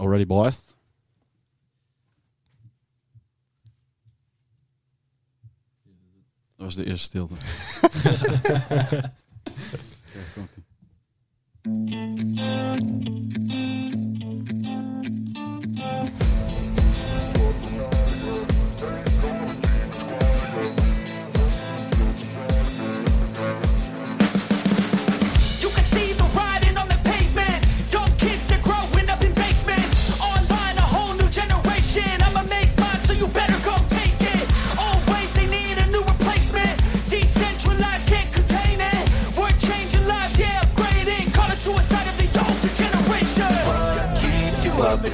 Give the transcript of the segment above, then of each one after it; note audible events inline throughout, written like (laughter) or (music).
Already boys? Dat was de eerste stilte. Oké, komt-ie. You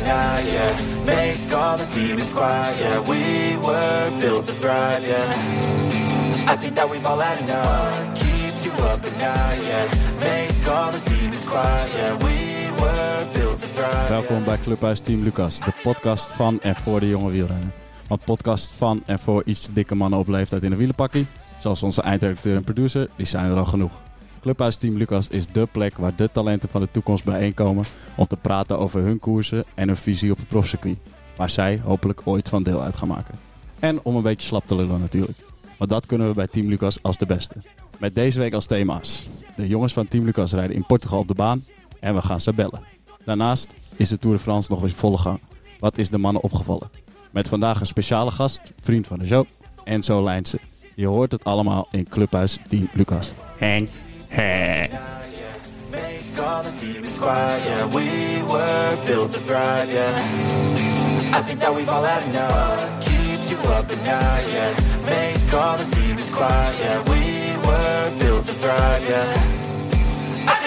night, yeah Make all the demons quiet, yeah We were built to thrive, yeah. I think that we've all had enough. Keeps you up at night, yeah? Make all the demons quiet, yeah. We were built to thrive, Welkom bij Clubhuis Team Lucas, de podcast van en voor de jonge wielrenner. Want podcast van en voor iets dikke mannen op leeftijd in een wielenpakkie, zoals onze eindredacteur en producer, die zijn er al genoeg. Clubhuis Team Lucas is dé plek waar de talenten van de toekomst bijeenkomen om te praten over hun koersen en hun visie op het profcircuit, waar zij hopelijk ooit van deel uit gaan maken. En om een beetje slap te lullen natuurlijk. Want dat kunnen we bij Team Lucas als de beste. Met deze week als thema's. De jongens van Team Lucas rijden in Portugal op de baan en we gaan ze bellen. Daarnaast is de Tour de France nog eens volle gang. Wat is de mannen opgevallen? Met vandaag een speciale gast, vriend van de show, Enzo Lijnse. Je hoort het allemaal in Clubhuis Team Lucas. Make all the demons quiet, yeah. We were built to thrive, yeah. I think that we've all had enough keeps you up at night, yeah. Make all the demons quiet, yeah. We were built to thrive, yeah. I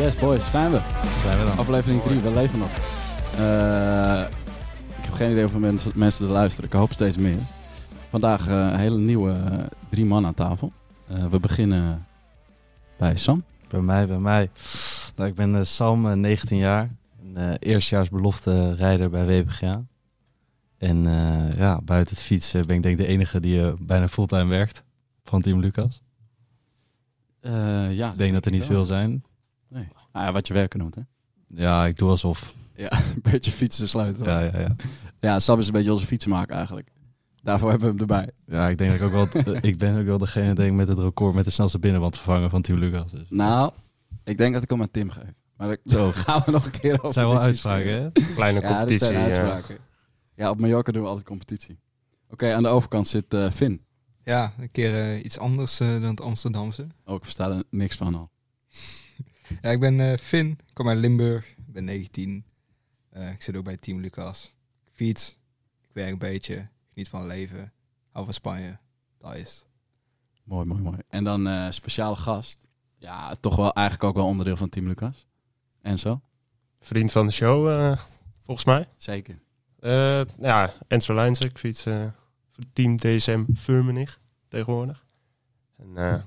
Yes boys, zijn we. Zijn we dan? Aflevering 3, we leven nog. Eh, ik heb geen idee hoeveel mensen, mensen er luisteren. Ik hoop steeds meer. Vandaag eh, een hele nieuwe eh, drie man aan tafel. We beginnen bij Sam. Bij mij, bij mij. Nou, ik ben Sam, eh, 19 jaar. Eh, eerstejaars belofte rijder bij WPGA. En ja, buiten het fietsen ben ik denk ik de enige die bijna fulltime werkt van Team Lucas. Ja, Ik denk dat er niet veel zijn. Nee. Ah, ja, wat je werken noemt, hè? Ja, ik doe alsof. Ja, (laughs) een beetje fietsen sluiten. Ja, ja, ja. Ja, Sam is een beetje onze fietsenmaker eigenlijk. Daarvoor hebben we hem erbij. ja, ik denk dat ik ook wel... (laughs) ik ben ook wel degene denk ik, met het record met de snelste binnenwand vervangen van Team Lucas. Dus. Nou, ik denk dat ik hem aan Tim geef. Maar Zo. (laughs) gaan we nog een keer over Het zijn wel uitspraken, hè? Kleine Ja, competitie. ja. Ja, op Mallorca doen we altijd competitie. Oké, aan de overkant zit eh Finn. Ja, een keer eh, iets anders eh, dan het Amsterdamse. Ook ik versta er niks van al. Ja, ik ben eh Finn, ik kom uit Limburg, ik ben 19. Eh, ik zit ook bij Team Lucas. Ik fiets, ik werk een beetje, geniet van leven, hou van Spanje. Dat is. Mooi, mooi, mooi. En dan eh speciale gast. Ja, toch wel eigenlijk ook wel onderdeel van Team Lucas. En zo? Vriend van de show, eh, volgens mij. Zeker. Eh, ja, Enzo Lijnse. Ik fiets eh, voor team DSM Furmenig tegenwoordig. En eh,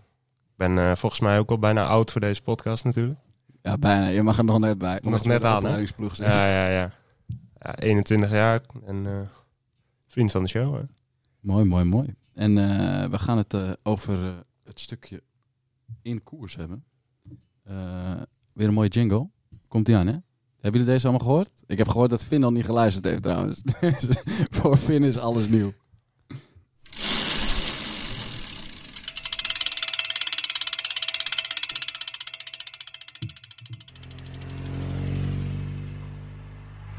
ben eh, volgens mij ook al bijna oud voor deze podcast natuurlijk. Ja, bijna. Je mag er nog net bij. Nog net aan, hè? Ja, ja, ja. ja 21 jaar en eh, vriend van de show. Hè. Mooi, mooi, mooi. En eh, we gaan het over het stukje in koers hebben. Weer een mooie jingle. Komt die aan, hè? Hebben jullie deze allemaal gehoord? Ik heb gehoord dat Finn al niet geluisterd heeft trouwens. (laughs) Voor Finn is alles nieuw.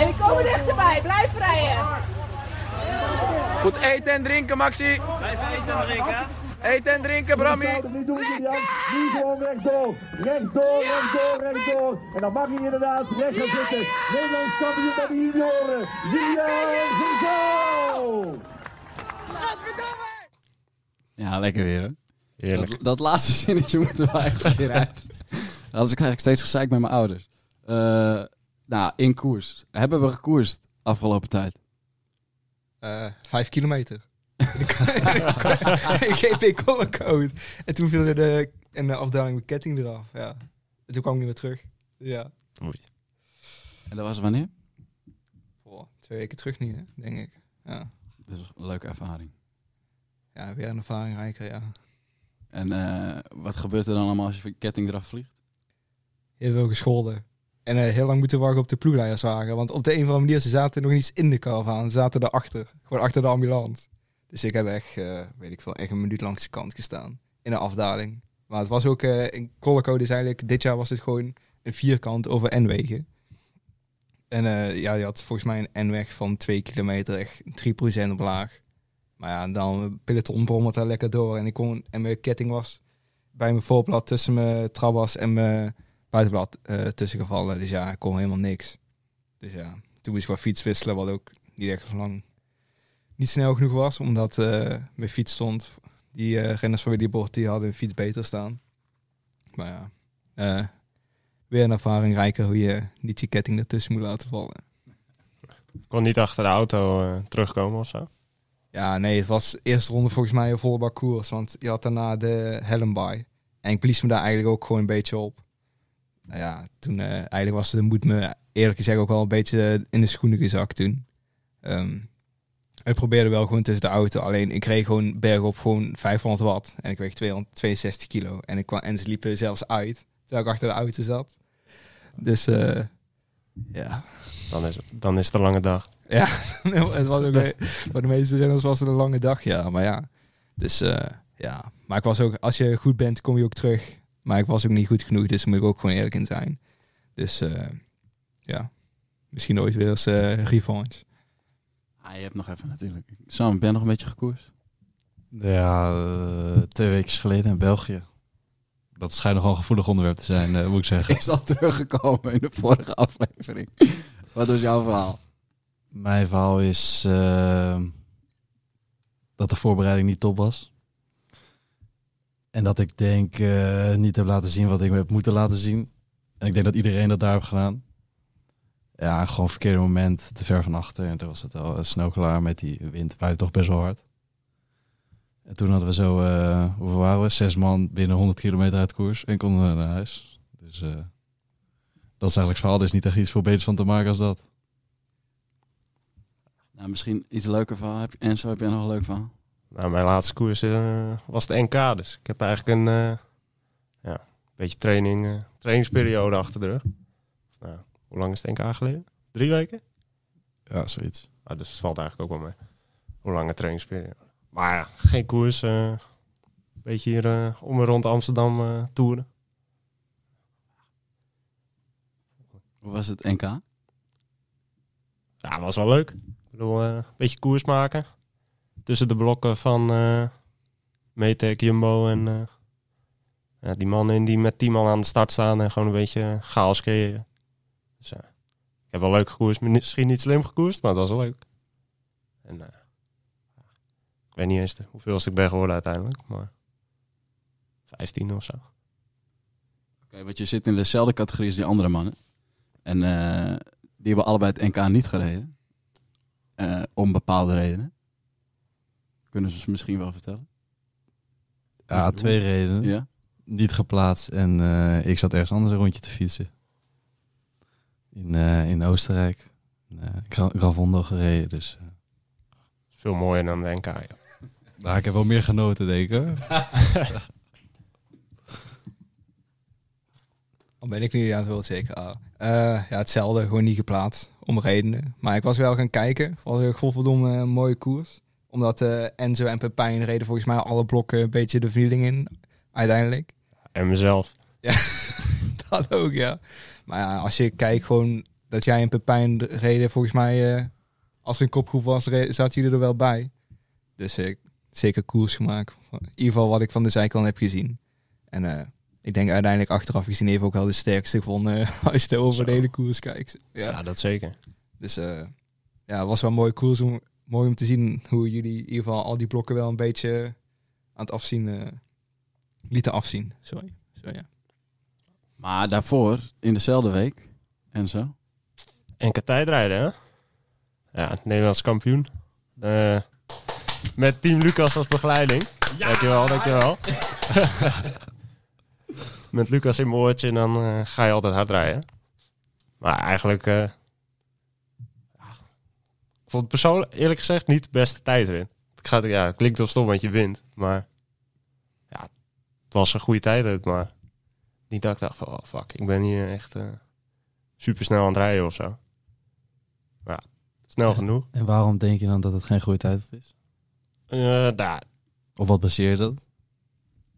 Ja, jullie komen dichterbij. Blijf rijden. Goed eten en drinken, Maxi. Blijf eten en drinken. Eten en drinken, Brammy. Niet doen, Julian. Nu gewoon rechtdoor. Rechtdoor, rechtdoor, rechtdoor. En dan mag hij inderdaad recht gaan zitten. Nederlands kampioen bij de junioren. Julian Zinko! Ja, lekker weer, hè? Heerlijk. Dat, dat laatste (laughs) zinnetje moeten we eigenlijk weer uit. Anders krijg ik steeds gezeik met mijn ouders. Eh, nou, in koers. Hebben we gekoerst afgelopen tijd? Eh, vijf kilometer. (laughs) ik GP Color Code. En toen viel er de, en de afdaling met ketting eraf. Ja. En toen kwam ik niet meer terug. Ja. En dat was wanneer? Twee weken terug niet, hè, denk ik. Ja. Dat is een leuke ervaring. ja, weer een ervaring rijker, ja. En eh, wat gebeurt er dan allemaal als je van ketting eraf vliegt? Heel veel gescholden. En eh, heel lang moeten wachten op de ploegleiderswagen. Want op de een of andere manier, ze zaten nog niet in de caravan. Ze zaten erachter. Gewoon achter de ambulance. Dus ik heb echt, eh, weet ik veel, echt een minuut langs de kant gestaan. In een afdaling. Maar het was ook, eh in Collecode is eigenlijk, dit jaar was het gewoon een vierkant over N-wegen. En ja, je had volgens mij een N-weg van 2 kilometer, echt 3% omlaag. Maar ja, dan peloton brommert daar lekker door. En, ik kon, en mijn ketting was bij mijn voorblad tussen mijn trabas en mijn buitenblad eh tussen gevallen. Dus ja, ik kon helemaal niks. Dus ja, toen moest ik wat fiets wisselen, wat ook niet echt lang, niet snel genoeg was. Omdat eh, mijn fiets stond, die eh, renners van die bord, die hadden hun fiets beter staan. Maar ja, weer een ervaring rijker hoe je niet je ketting ertussen moet laten vallen. kon niet achter de auto terugkomen of zo. Ja, nee, het was de eerste ronde volgens mij een volle bak koers. Want je had daarna de helm bij. En ik blies me daar eigenlijk ook gewoon een beetje op. Nou ja, toen eh, eigenlijk was de moed me eerlijk gezegd ook wel een beetje in de schoenen gezakt toen. Ehm, ik probeerde wel gewoon tussen de auto. Alleen ik kreeg gewoon bergop gewoon 500 watt. En ik weeg 262 kilo. En, ik kwam, en ze liepen zelfs uit. Terwijl ik achter de auto zat. Dus eh, ja, Dan is, het, dan is het een lange dag. ja, (laughs) het was ook, (laughs) voor de meeste renners was het een lange dag, ja. Maar ja, dus eh, ja. Maar ik was ook, als je goed bent, kom je ook terug. Maar ik was ook niet goed genoeg, dus daar moet ik ook gewoon eerlijk in zijn. Dus eh, ja, misschien ooit weer eens eh revanche. Ah, je hebt nog even natuurlijk. Sam, ben je nog een beetje gekoerst? Ja, eh, twee weken geleden in België. Dat schijnt nogal een gevoelig onderwerp te zijn, eh, moet ik zeggen. (laughs) Is al teruggekomen in de vorige aflevering. Wat was jouw verhaal? Mijn verhaal is dat de voorbereiding niet top was. En dat ik denk eh, niet heb laten zien wat ik heb moeten laten zien. En ik denk dat iedereen dat daar heeft gedaan. Ja, gewoon verkeerde moment, te ver van achter. En toen was het al eh, snel klaar met die wind. Waaide toch best wel hard. En toen hadden we zo, eh, hoeveel waren we? Zes man binnen 100 kilometer uit koers. En konden we naar huis. Dus dat is eigenlijk verhaal. Er is niet echt iets veel beters van te maken als dat. Nou, misschien iets leuker verhaal. Heb je, Enzo, heb jij nog een leuk verhaal? Nou, mijn laatste koers eh, was de NK, dus ik heb eigenlijk een eh, ja, beetje training, eh, trainingsperiode achter de rug. Nou, hoe lang is het NK geleden? Drie weken? Ja, zoiets. Ah, dus het valt eigenlijk ook wel mee. Hoe lange trainingsperiode. Maar ja, geen koers. eh beetje hier eh, om en rond Amsterdam eh, toeren. Hoe was het NK? Ja, was wel leuk. Ik bedoel, eh, een beetje koers maken. Tussen de blokken van eh Metec, Jumbo en eh, die mannen die met tien man aan de start staan en gewoon een beetje chaos creëren. Dus ja, ik heb wel leuk gekoerst. Misschien niet slim gekoerst, maar het was wel leuk. En eh, ik weet niet eens hoeveel ik ben geworden uiteindelijk, maar 15 of zo. Oké, want je zit in dezelfde categorie als die andere mannen. En eh, die hebben allebei het NK niet gereden. Eh, om bepaalde redenen. Kunnen ze ze misschien wel vertellen? Ja, twee redenen. Ja? Niet geplaatst en eh, ik zat ergens anders een rondje te fietsen. In, eh, in Oostenrijk. Uh, Gravondo gereden, dus... eh, Veel mooier dan de NK. Ja. (laughs) nou, ik heb wel meer genoten, denk ik. hoor. (laughs) Dan ben ik nu aan het wil zeker. Ah. Eh, ja, hetzelfde, gewoon niet geplaatst. Om redenen. Maar ik was wel gaan kijken. Het was godverdomme een mooie koers. Omdat eh, Enzo en Pepijn reden volgens mij alle blokken een beetje de vernieling in. Uiteindelijk. En mezelf. (laughs) Dat ook, ja. Maar ja, als je kijkt gewoon dat jij en Pepijn reden, volgens mij, eh, als er een kopgroep was, zaten jullie er wel bij. Dus ik, zeker koers gemaakt. In ieder geval wat ik van de zijkant heb gezien. En eh, ik denk uiteindelijk achteraf gezien heeft ook wel de sterkste gevonden eh, (laughs) als je over de hele koers kijkt. Ja. Ja, dat zeker. Dus eh, ja, het was wel mooi koers om, mooi om te zien hoe jullie in ieder geval al die blokken wel een beetje aan het afzien eh, lieten afzien. Sorry. Zo, ja. Maar daarvoor, in dezelfde week en zo. Enke tijdrijden, hè? Ja, Nederlands kampioen. Eh, met Team Lucas als begeleiding. dankjewel, dankjewel. (laughs) met Lucas in mijn oortje en dan eh, ga je altijd hard rijden. Maar eigenlijk... eh, vond persoonlijk, eerlijk gezegd, niet de beste tijdrit. Ik ga, ja, het klinkt wel stom dat je wint, maar... Ja, het was een goede tijdrit, maar... Niet dat ik dacht van, oh fuck, ik ben hier echt... eh super snel aan het rijden of zo. Maar ja, snel genoeg. En waarom denk je dan dat het geen goede tijd is? Eh daar Of wat baseer je dat?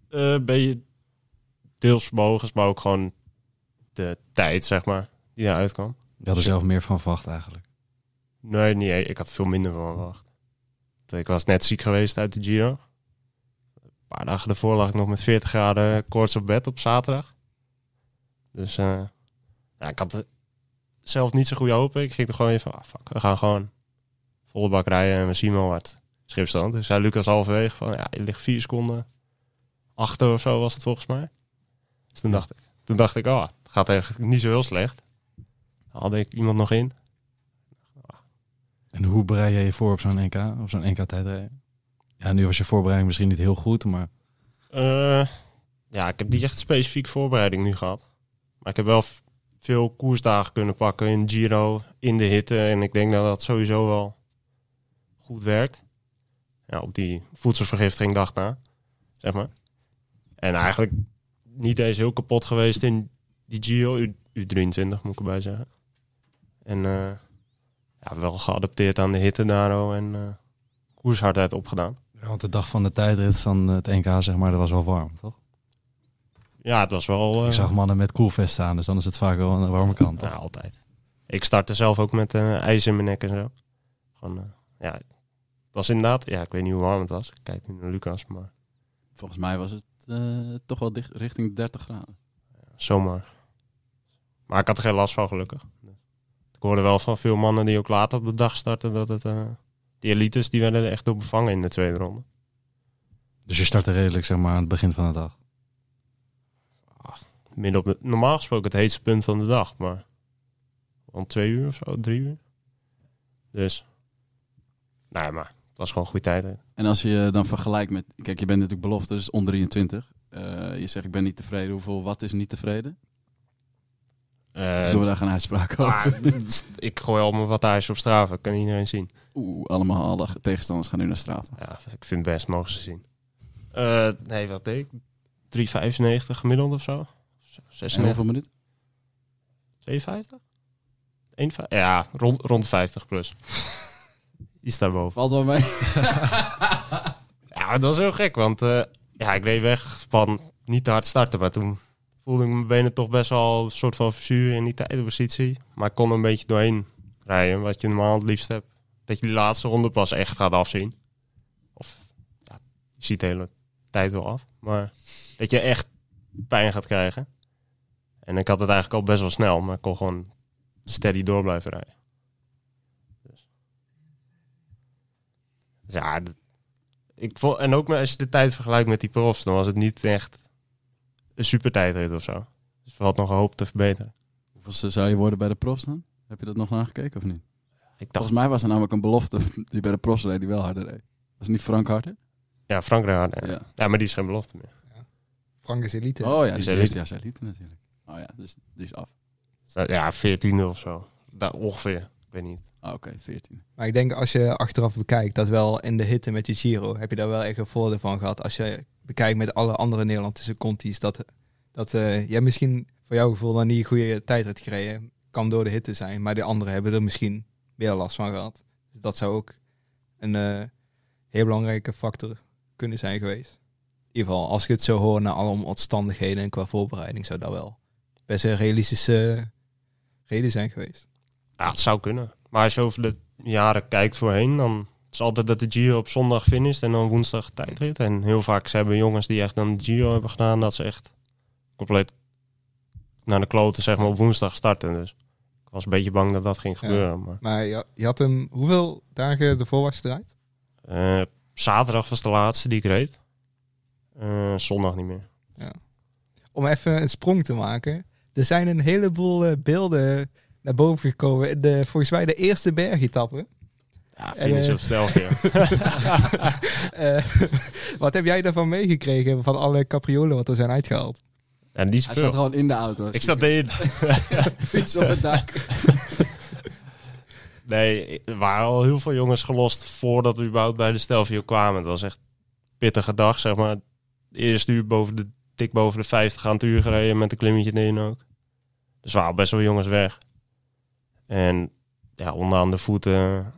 eh, ben je deels vermogens, maar ook gewoon de tijd, zeg maar, die eruit kwam. Je had er zelf meer van verwacht eigenlijk. Nee, niet, ik had veel minder van verwacht. Ik was net ziek geweest uit de Giro. Een paar dagen ervoor lag ik nog met 40 graden koorts op bed op zaterdag. Dus eh, ja, ik had zelf niet zo goede hoop. Ik ging er gewoon even van, ah, fuck, we gaan gewoon volle bak rijden en we zien wel wat schipstand. Dus zei Lucas halverwege van, ja, je ligt vier seconden achter of zo was het volgens mij. Dus toen dacht ik, toen dacht ik, oh, het gaat eigenlijk niet zo heel slecht. Dan had ik iemand nog in. En hoe bereid jij je voor op zo'n NK? Op zo'n NK tijdrijden? Ja, nu was je voorbereiding misschien niet heel goed, maar Eh, ja, ik heb niet echt specifiek voorbereiding nu gehad. Maar ik heb wel veel koersdagen kunnen pakken in Giro, in de hitte. En ik denk dat dat sowieso wel goed werkt. Ja, op die voedselvergiftiging dag na, zeg maar. En eigenlijk niet eens heel kapot geweest in die Giro, U, U23 moet ik erbij zeggen. En eh, ja, wel geadapteerd aan de hitte daar en eh koershardheid opgedaan. Ja, want de dag van de tijdrit van het NK, zeg maar, dat was wel warm, toch? Ja, het was wel... Ik eh, zag mannen met koelvest aan, dus dan is het vaak wel aan de warme kant. Ja, altijd. Ik startte zelf ook met eh ijs in mijn nek en zo. Gewoon, eh, ja, het was inderdaad, ja, ik weet niet hoe warm het was. Ik kijk nu naar Lucas, maar Volgens mij was het eh, toch wel dicht, richting de 30 graden. zomaar. Maar ik had er geen last van, gelukkig. Ik hoorde wel van veel mannen die ook later op de dag starten dat het, eh, die elites, die werden er echt door bevangen in de tweede ronde. Dus je startte redelijk, zeg maar, aan het begin van de dag. Midden op het, normaal gesproken het heetste punt van de dag, maar om twee uur of zo, drie uur. Dus, nee, maar het was gewoon een goede tijd. hè. En als je dan vergelijkt met... Kijk, je bent natuurlijk belofte, dus onder 23. Eh, je zegt, ik ben niet tevreden. Hoeveel wat is niet tevreden? Eh, Doen we daar geen uitspraak over? (laughs) ik gooi allemaal wat ijs op Strava, kan iedereen zien. Oeh, allemaal alle tegenstanders gaan nu naar Strava. Ja, ik vind het best, mogen ze zien. Eh, nee, wat deed ik? 3,95 gemiddeld of zo? En 96, hoeveel minuten? 52? 51? Ja, rond, rond 50 plus. (laughs) Die staat boven. Valt wel mee. (laughs) Ja, dat was heel gek, want eh, ja, ik reed weg van niet te hard starten. Maar toen voelde ik mijn benen toch best wel een soort van verzuren in die tijdenpositie. Maar ik kon er een beetje doorheen rijden, wat je normaal het liefst hebt. Dat je die laatste ronde pas echt gaat afzien. Of ja, je ziet de hele tijd wel af. Maar dat je echt pijn gaat krijgen. En ik had het eigenlijk al best wel snel, maar ik kon gewoon steady door blijven rijden. Dus, ja, ik vond, en ook als je de tijd vergelijkt met die profs, dan was het niet echt een super tijdrit of zo. Dus er had nog een hoop te verbeteren. Hoeveel zou je worden bij de profs dan? Heb je dat nog nagekeken of niet? Ik dacht, Volgens mij was er namelijk een belofte (laughs) die bij de profs reed die wel harder reed. Was het niet Frank Harder? ja, Frankrijk harder. Ja. Ja. maar die is geen belofte meer. Frank is elite. Oh ja, Die die is is elite. Ja, zij lieten natuurlijk. Oh ja, dus die is af. Ja, 14e of zo. Daar ongeveer. Ik weet niet. Ah, Oké, 14. Maar ik denk als je achteraf bekijkt, dat wel in de hitte met die Giro, heb je daar wel echt een voordeel van gehad. Als je bekijkt met alle andere Nederlandse conties, dat, dat eh jij misschien voor jouw gevoel dan niet een goede tijdrit gereden. Kan door de hitte zijn, maar de anderen hebben er misschien meer last van gehad. Dus dat zou ook een eh, heel belangrijke factor kunnen zijn geweest. In ieder geval, als ik het zo hoor naar alle omstandigheden en qua voorbereiding, zou dat wel best een realistische reden zijn geweest. Ja, het zou kunnen. Maar als je over de jaren kijkt voorheen, dan is altijd dat de Giro op zondag finisht en dan woensdag tijdrit. En heel vaak ze hebben jongens die echt dan de Giro hebben gedaan, dat ze echt compleet naar de kloten zeg maar, op woensdag starten. Dus ik was een beetje bang dat dat ging Ja. gebeuren. Maar, Maar je, je had hem hoeveel dagen ervoor was gedraaid? eh, zaterdag was de laatste die ik reed. Eh, zondag niet meer. Om even een sprong te maken. Er zijn een heleboel eh, beelden naar boven gekomen. De, volgens mij de eerste bergetappe. Ja, finish op Stelvio. Eh, wat heb jij daarvan meegekregen van alle capriolen wat er zijn uitgehaald? en die Hij zat gewoon in de auto. Ik zat erin. (laughs) fiets op het dak. (laughs) Nee, er waren al heel veel jongens gelost voordat we überhaupt bij de Stelvio kwamen. Het was echt een pittige dag, zeg maar. De eerste uur boven de, dik boven de 50 aan het uur gereden met een klimmetje erin ook. Dus waren al best wel jongens weg. En ja, onderaan de voeten,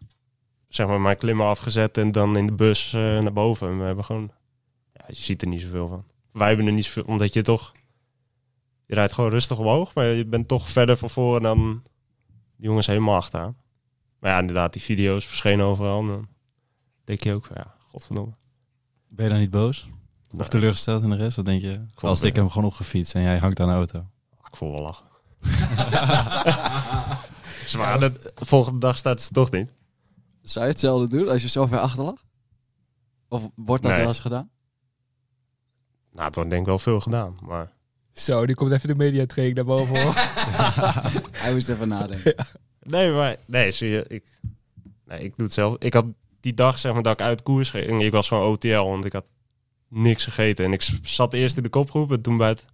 zeg maar, mijn klimmen afgezet en dan in de bus eh, naar boven. En we hebben gewoon, ja, je ziet er niet zoveel van. Wij hebben er niet zoveel, omdat je toch, je rijdt gewoon rustig omhoog, maar je bent toch verder van voren dan die jongens helemaal achteraan. Maar ja, inderdaad, die video's verschenen overal. En dan denk je ook van, ja, godverdomme. Ben je dan niet boos? Of Nee. teleurgesteld in de rest? Wat denk je? Als ik hem gewoon opgefietst en jij hangt aan de auto. Ik voel wel lachen. (laughs) Zwaar, de volgende dag staat ze toch niet. Zou je hetzelfde doen als je zo ver achter lag? Of wordt dat Nee. wel eens gedaan? Nou, het wordt denk ik wel veel gedaan. Maar Zo, die komt even de mediatraining naar boven. hoor. (laughs) Hij moest even nadenken. nee, maar nee, zie je, ik, nee, ik doe het zelf. Ik had die dag zeg maar dat ik uit koers ging. Ik was gewoon OTL, want ik had niks gegeten. En ik zat eerst in de kopgroep en toen bij het...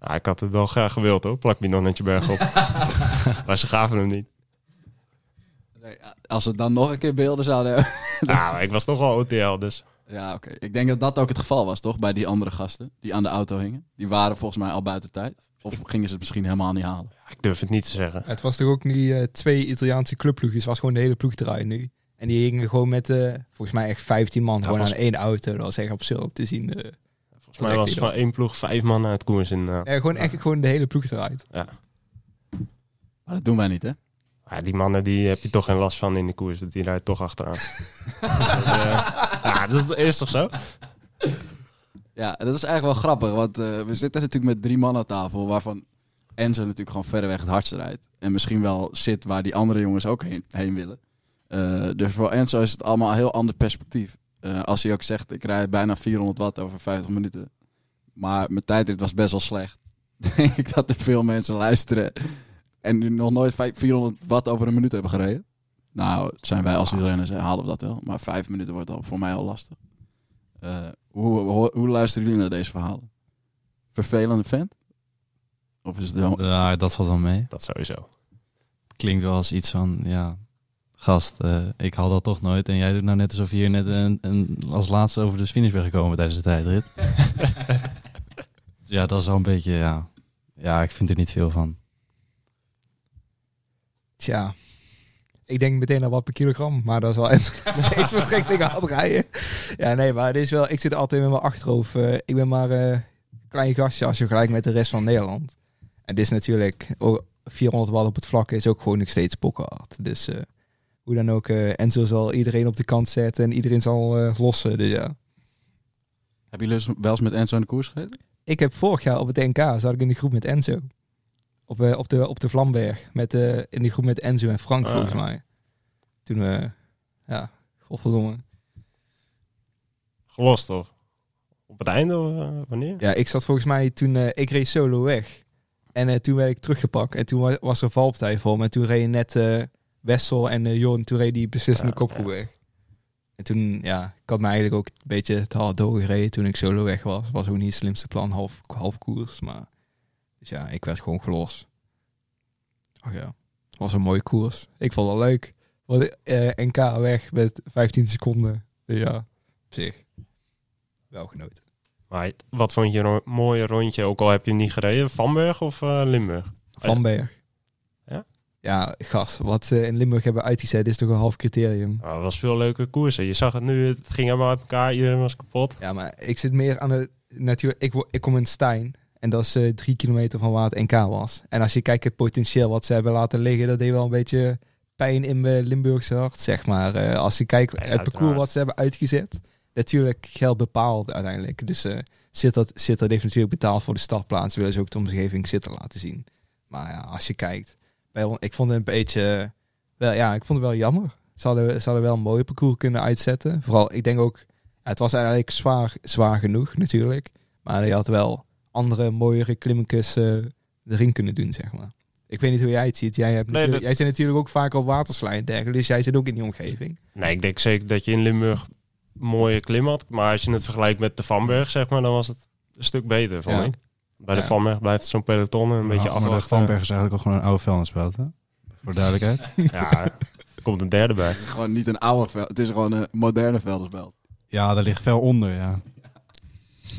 Nou, ik had het wel graag gewild hoor, plak bidonnetje berg op. (laughs) maar ze gaven hem niet. Nee, als we dan nog een keer beelden zouden hebben. (laughs) Ja, maar ik was toch wel OTL, dus... Ja, oké. Ik denk dat dat ook het geval was, toch? Bij die andere gasten die aan de auto hingen. Die waren volgens mij al buiten tijd. Of gingen ze het misschien helemaal niet halen? Ik durf het niet te zeggen. het was toch ook niet eh, twee Italiaanse clubploegjes. Het was gewoon de hele ploeg draaien nu. En die hingen gewoon met, eh, volgens mij echt 15 man. gewoon volgens- aan één auto. Dat was echt absurd om te zien. eh. Volgens mij was het van één ploeg vijf man uit koers in... eh, Ja, gewoon echt gewoon de hele ploeg draait. ja. Maar dat doen wij niet, hè? Ja, die mannen die heb je toch geen last van in de koers. Die rijdt toch achteraan. Dus (laughs) dat, eh, ja, dat is toch zo? Ja, dat is eigenlijk wel grappig. Want eh, we zitten natuurlijk met drie man aan tafel. Waarvan Enzo natuurlijk gewoon verreweg het hardst rijdt. En misschien wel zit waar die andere jongens ook heen, heen willen. Eh, dus voor Enzo is het allemaal een heel ander perspectief. Eh, als hij ook zegt, ik rijd bijna 400 watt over 50 minuten. Maar mijn tijdrit was best wel slecht. (laughs) Denk ik dat er veel mensen luisteren. En nu nog nooit vijf- 400 watt over een minuut hebben gereden. Nou, zijn wij als wielrenners, halen we dat wel. Maar vijf minuten wordt al voor mij al lastig. Eh, hoe, hoe, hoe luisteren jullie naar deze verhalen? Vervelende vent? Of is het wel... Ja, dat valt wel mee. Dat sowieso. Klinkt wel als iets van, ja, gast, eh, ik haal dat toch nooit. En jij doet nou net alsof je hier net een, een, als laatste over de finish bent gekomen tijdens de tijdrit. (laughs) ja, dat is wel een beetje, ja. Ja, ik vind er niet veel van. Tja. Ik denk meteen al wat per kilogram. Maar dat is wel (laughs) steeds verschrikkelijk hard rijden. Ja, nee, maar het is wel... Ik zit altijd met mijn achterhoofd. eh, ik ben maar eh, een klein gastje als je vergelijkt met de rest van Nederland. En dit is natuurlijk... ook 400 watt op het vlak is ook gewoon nog steeds pokkenhard. Dus eh, hoe dan ook... Enzo zal iedereen op de kant zetten. En iedereen zal lossen. Dus ja. Hebben jullie eens- wel eens met Enzo in de koers gereden? Ik heb vorig jaar op het NK zat ik in de groep met Enzo. Op, eh, op, de, op de Vlamberg. Met, eh, in die groep met Enzo en Frank Ah. volgens mij. Toen we... ja, godverdomme. Gelost of? Op het einde of eh, wanneer? Ja, ik zat volgens mij toen... eh, ik reed solo weg. En eh, toen werd ik teruggepakt. En toen wa- was er valpartij voor me. En toen reed net eh Wessel en eh Jorn. Toen reed die beslissende Ja, kopgroep ja. weg. En toen, ja, ik had me eigenlijk ook een beetje te hard doorgereden toen ik solo weg was. Was ook niet het slimste plan, half, half koers. Maar, dus ja, ik werd gewoon gelost. Ach ja, was een mooie koers. Ik vond het leuk. Want eh, NK weg met 15 seconden. Dus ja, op zich. Wel genoten. Maar wat vond je een mooie rondje, ook al heb je hem niet gereden? Vanberg of eh, Limburg? Van Berg. Ja? Ja, gas. Wat ze in Limburg hebben uitgezet is toch een half criterium. Nou, dat was veel leuke koersen. Je zag het nu, het ging helemaal uit elkaar. Iedereen was kapot. Ja, maar ik zit meer aan de... Natuurlijk, ik, ik kom in Stijn. En dat is eh, drie kilometer van waar het NK was. En als je kijkt het potentieel wat ze hebben laten liggen, dat deed wel een beetje pijn in mijn Limburgse hart, zeg maar. Eh, als je kijkt, Ja, het parcours wat ze hebben uitgezet. Natuurlijk geld bepaald uiteindelijk. Dus eh zit dat, zit dat heeft natuurlijk betaald voor de startplaats. Willen ze ook de omgeving zitten laten zien. Maar ja, als je kijkt. Bij, ik vond het een beetje... Wel, ja, ik vond het wel jammer. Ze hadden, ze hadden wel een mooie parcours kunnen uitzetten. Vooral, ik denk ook... Het was eigenlijk zwaar, zwaar genoeg natuurlijk. Maar je had wel andere, mooiere klimmetjes erin kunnen doen, zeg maar. Ik weet niet hoe jij het ziet. Jij, hebt Nee, dat- jij zit natuurlijk ook vaak op waterslijn en dergelijke. Dus jij zit ook in die omgeving. Nee, ik denk zeker dat je in Limburg mooie klim had. Maar als je het vergelijkt met de Vanberg, zeg maar, dan was het een stuk beter, vond Ja. ik. Bij de Ja. Vanberg blijft het zo'n peloton een beetje maar de. Vanberg is eigenlijk al gewoon een oude vuilnisbelt, hè? Voor duidelijkheid. (laughs) Ja, er komt een derde bij. Het is gewoon niet een oude veld. Het is gewoon een moderne veldersbelt. Ja, daar ligt veel onder, ja.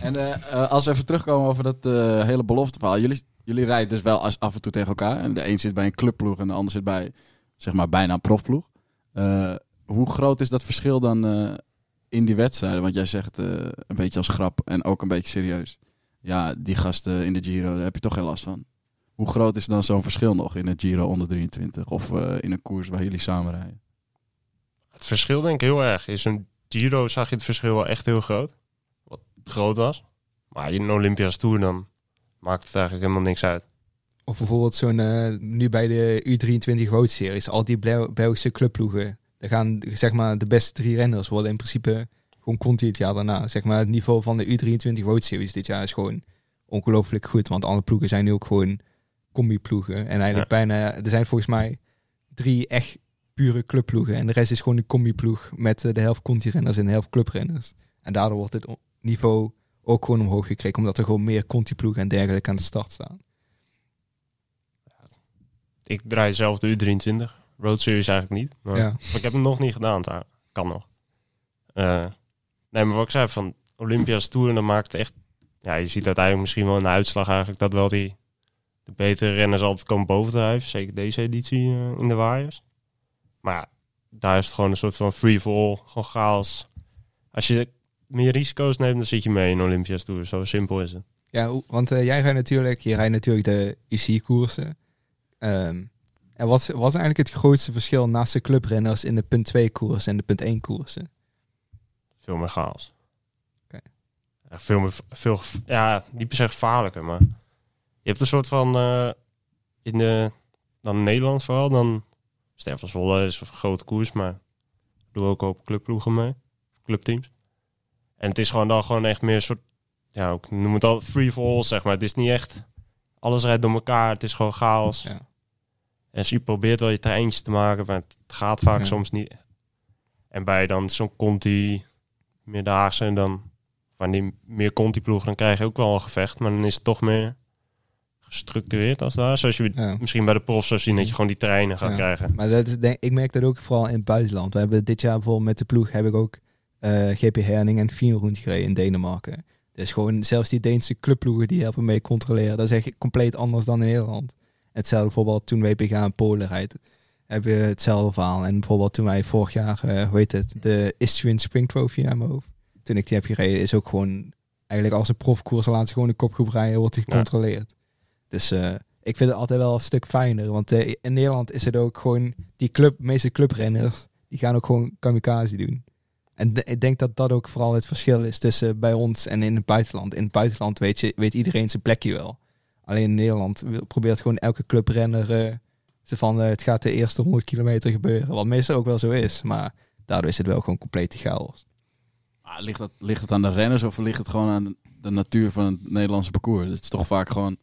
(laughs) En eh, eh, als we even terugkomen over dat eh, hele belofteverhaal. Jullie, jullie rijden dus wel als, af en toe tegen elkaar. En de een zit bij een clubploeg en de ander zit bij, zeg maar, bijna een profploeg. Hoe groot is dat verschil dan in die wedstrijden? Want jij zegt een beetje als grap en ook een beetje serieus. Ja, die gasten in de Giro, daar heb je toch geen last van. Hoe groot is dan zo'n verschil nog in het Giro onder 23? Of in een koers waar jullie samen rijden? Het verschil denk ik heel erg. In zo'n Giro zag je het verschil wel echt heel groot. Groot was. Maar in een Olympia's Tour dan maakt het eigenlijk helemaal niks uit. Of bijvoorbeeld zo'n, eh, nu bij de U23 Road Series, al die Bel- Belgische clubploegen. Daar gaan, zeg maar, de beste drie renners worden in principe gewoon conti het jaar daarna. Zeg maar, het niveau van de U23 Road Series dit jaar is gewoon ongelooflijk goed. Want alle ploegen zijn nu ook gewoon combi-ploegen. En eigenlijk bijna, er zijn volgens mij drie echt pure clubploegen. En de rest is gewoon een combi-ploeg met eh, de helft conti-renners en de helft clubrenners. En daardoor wordt het o- niveau ook gewoon omhoog gekregen, omdat er gewoon meer conti-ploegen en dergelijke aan de start staan. Ik draai zelf de U23. Road Series eigenlijk niet. Maar, Ja. maar (laughs) ik heb hem nog niet gedaan. Daar. Kan nog. Eh, nee, maar wat ik zei van Olympia's Tour, dan maakt het echt... Ja, je ziet uiteindelijk misschien wel in de uitslag eigenlijk dat wel die... De betere renners altijd komen bovendrijven. Zeker deze editie eh, in de waaiers. Maar ja, daar is het gewoon een soort van free-for-all. Gewoon chaos. Als je meer risico's neemt, dan zit je mee in Olympia's Tour. Zo simpel is het. Ja, want eh, jij rijdt natuurlijk, je rijdt natuurlijk de IC-koersen. Ehm, en wat, wat is eigenlijk het grootste verschil naast de clubrenners in de punt 2 koers en de punt 1 koersen? Veel meer chaos. Ja, veel meer, veel, ja, niet per se gevaarlijker, maar je hebt een soort van eh, in de dan Nederland vooral dan Stervelswolle is een grote koers, maar doe ook op clubploegen mee, clubteams. En het is gewoon dan gewoon echt meer een soort, ja, ik noem het al free for all zeg maar. Het is niet echt alles rijdt door elkaar, het is gewoon chaos. Ja. En je probeert wel je treintjes te maken, maar het gaat vaak Ja. soms niet. En bij dan zo'n Conti meerdaagse en dan wanneer meer Conti ploeg, dan krijg je ook wel een gevecht, maar dan is het toch meer gestructureerd als daar. Zoals je Ja. misschien bij de profs zou zien dat je gewoon die treinen gaat Ja. krijgen. Maar dat is, denk, ik merk dat ook vooral in het buitenland. We hebben dit jaar bijvoorbeeld met de ploeg heb ik ook GP Herning en Fienroend gereden in Denemarken. Dus gewoon zelfs die Deense clubploegen die helpen mee controleren. Dat is echt compleet anders dan in Nederland. Hetzelfde bijvoorbeeld toen WPG in Polen rijdt. Hebben we hetzelfde verhaal. En bijvoorbeeld toen wij vorig jaar, eh, hoe heet het, de Istrian Spring Trophy aan mijn hoofd. Toen ik die heb gereden, is ook gewoon eigenlijk als een profkoers laat ze gewoon de kopgroep rijden, wordt die Ja. gecontroleerd. Dus eh, ik vind het altijd wel een stuk fijner. Want eh, in Nederland is het ook gewoon die club, meeste clubrenners, die gaan ook gewoon kamikaze doen. En de- ik denk dat dat ook vooral het verschil is tussen bij ons en in het buitenland. In het buitenland weet, je, weet iedereen zijn plekje wel. Alleen in Nederland probeert gewoon elke clubrenner eh, ze van eh, het gaat de eerste 100 kilometer gebeuren. Wat meestal ook wel zo is. Maar daardoor is het wel gewoon complete chaos. Ah, ligt, dat, ligt het aan de renners of ligt het gewoon aan de, natuur van het Nederlandse parcours? Het is toch vaak gewoon,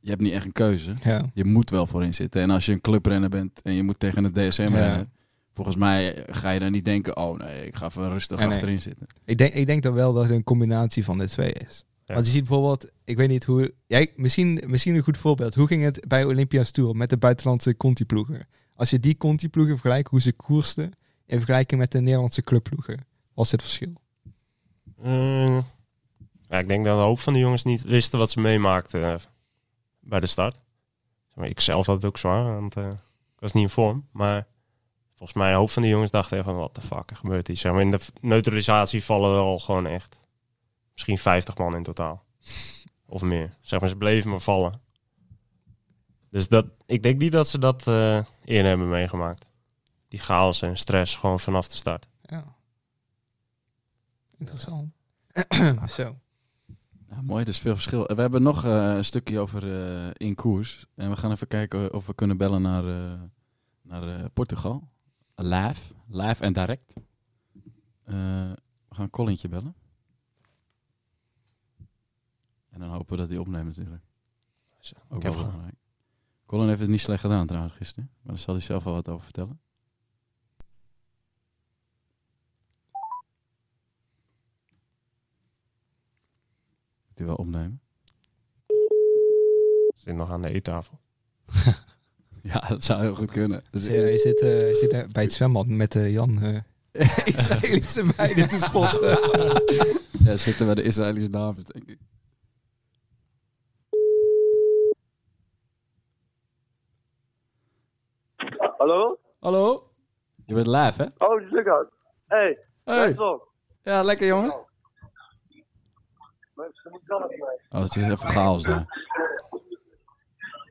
je hebt niet echt een keuze. Ja. Je moet wel voorin zitten. En als je een clubrenner bent en je moet tegen een DSM Ja. rennen, volgens mij ga je dan niet denken, oh nee, ik ga even rustig Nee, nee. achterin zitten. Ik denk, ik denk dan wel dat het een combinatie van de twee is. Ja. Want je ziet bijvoorbeeld, ik weet niet hoe... Jij, misschien, misschien een goed voorbeeld. Hoe ging het bij Olympia's Tour met de buitenlandse Conti-ploegen? Als je die Conti-ploegen vergelijkt, hoe ze koersten... in vergelijking met de Nederlandse clubploegen, wat is het verschil? Eh, ja, ik denk dat een hoop van de jongens niet wisten wat ze meemaakten eh, bij de start. Ik zelf had het ook zwaar, want eh, ik was niet in vorm. Maar volgens mij een hoop van die jongens dachten van wat de fuck er gebeurt hier. Zeg maar, in de neutralisatie vallen er al gewoon echt misschien 50 man in totaal. (laughs) Of meer. Zeg maar, ze bleven maar vallen. Dus dat, ik denk niet dat ze dat eh eerder hebben meegemaakt. die chaos en stress gewoon vanaf de start. Ja. Interessant. (clears throat) Zo. Ja, mooi, dus veel verschil. We hebben nog eh, een stukje over eh, in koers. En we gaan even kijken of we kunnen bellen naar, eh, naar eh, Portugal. Live, live en direct. Eh, we gaan Collintje bellen. En dan hopen we dat hij opneemt natuurlijk. Ook wel belangrijk. Colin heeft het niet slecht gedaan trouwens gisteren. Maar daar zal hij zelf wel wat over vertellen. Moet hij wel opnemen? Zit nog aan de eettafel. (laughs) (laughs) Ja, dat zou heel goed kunnen. Dus, Dus, eh, je zit, eh, daar bij het zwembad met eh, Jan eh (laughs) Israëlische meiden te spotten. (laughs) ja, zitten bij de Israëlische dames, denk ik. Hallo? Hallo? Je bent live, hè? Oh, is Lucas. Hey, Hey. Ja, lekker jongen. Oh, het is even chaos daar.